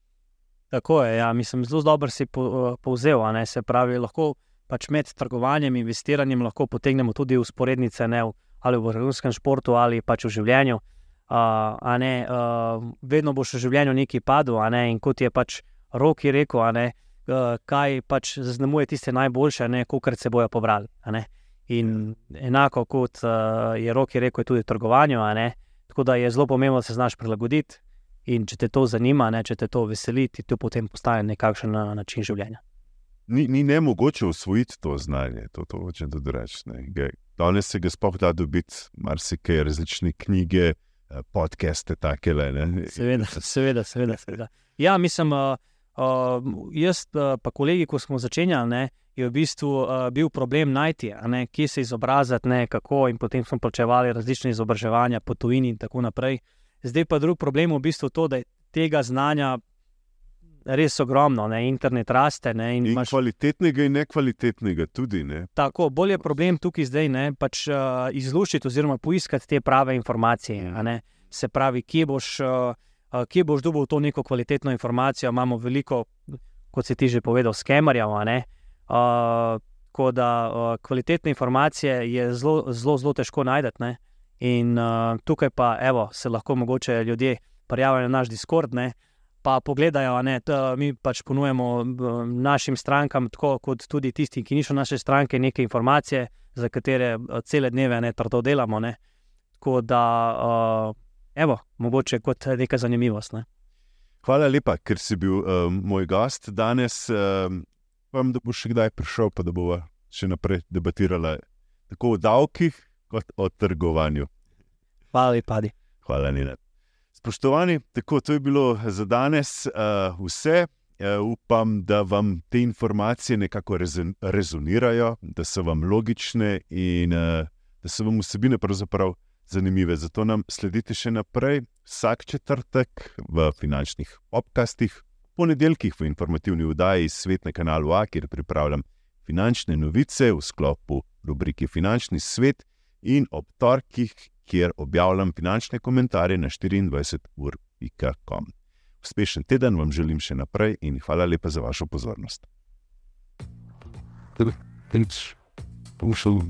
Tako je, ja, mislim, zelo dobro si po, uh, povzel. se pravi, lahko pač med trgovanjem in investiranjem lahko potegnemo tudi usporednice ne, v- ali v vrhunskem športu ali pač v življenju. Uh, ne, uh, vedno boš v življenju nekaj padel, ne, in kot je pač roki rekel, ne, uh, kaj pač zaznamuje tiste najboljše, ne, kolikor se bojo pobrali. ne. In enako kot uh, je roki rekel, je tudi ne. Tako da je zelo pomembno, da se znaš prilagoditi. In če te to zanima, ne, če te to veseli, ti to potem postane nekakšen na- način življenja. Ni, ni ne mogoče usvojiti to znanje, to, to hočem tudi reči. Danes se ga sploh da dobiti, marsikaj, različne knjige, eh, podcaste, take le. Ne. Seveda, seveda, seveda. seveda. Ja, mislim, uh, uh, jaz uh, pa kolegi, ko smo začenjali, ne, je v bistvu uh, bil problem najti, ne, kje se izobraziti, ne, kako, in potem smo plačevali različne izobraževanja po tujini in tako naprej. Zdaj pa drug problem v bistvu to, da je tega znanja res ogromno, ne, internet raste. Ne, in In imaš- kvalitetnega in nekvalitetnega tudi. Ne. Tako, bolj je problem tukaj zdaj, ne, pač uh, izluščiti oziroma poiskati te prave informacije. ne. Se pravi, kje boš, uh, kje boš dobil to neko kvalitetno informacijo. Imamo veliko, kot si ti že povedal, skemerjev. Uh, Tako da uh, kvalitetne informacije je zelo, zelo, zelo težko najti. ne. In uh, tukaj pa evo, se lahko mogoče ljudje prijavijo na naš Discord, ne, pa pogledajo, ne, t, mi pač ponujemo uh, našim strankam, tako kot tudi tistim, ki niso naše stranke, neke informacije, za katere uh, cele dneve ne trdo delamo. Ne. Tako da, uh, evo, mogoče kot neka zanimivost. Ne. Hvala lepa, ker si bil um, moj gost danes. Um, Upam, da boš še kdaj prišel, pa da bomo še naprej debatirali tako o davkih, kot o trgovanju. Hvala lepa, Adi. Hvala, Nina. Spoštovani, tako to je bilo za danes uh, vse. Uh, upam, da vam te informacije nekako rezon, rezonirajo, da so vam logične in uh, da so vam vsebine pravzaprav zanimive. Zato nam sledite še naprej vsak četrtek v finančnih obkastih, ponedeljkih v informativni vdaji Svet na kanalu A, kjer pripravljam finančne novice v sklopu rubrike Finančni svet in ob torkih, kjer objavljam finančne komentarje na 24ur.com. Uspešen teden vam želim še naprej in hvala lepa za vašo pozornost. Thanks. Also.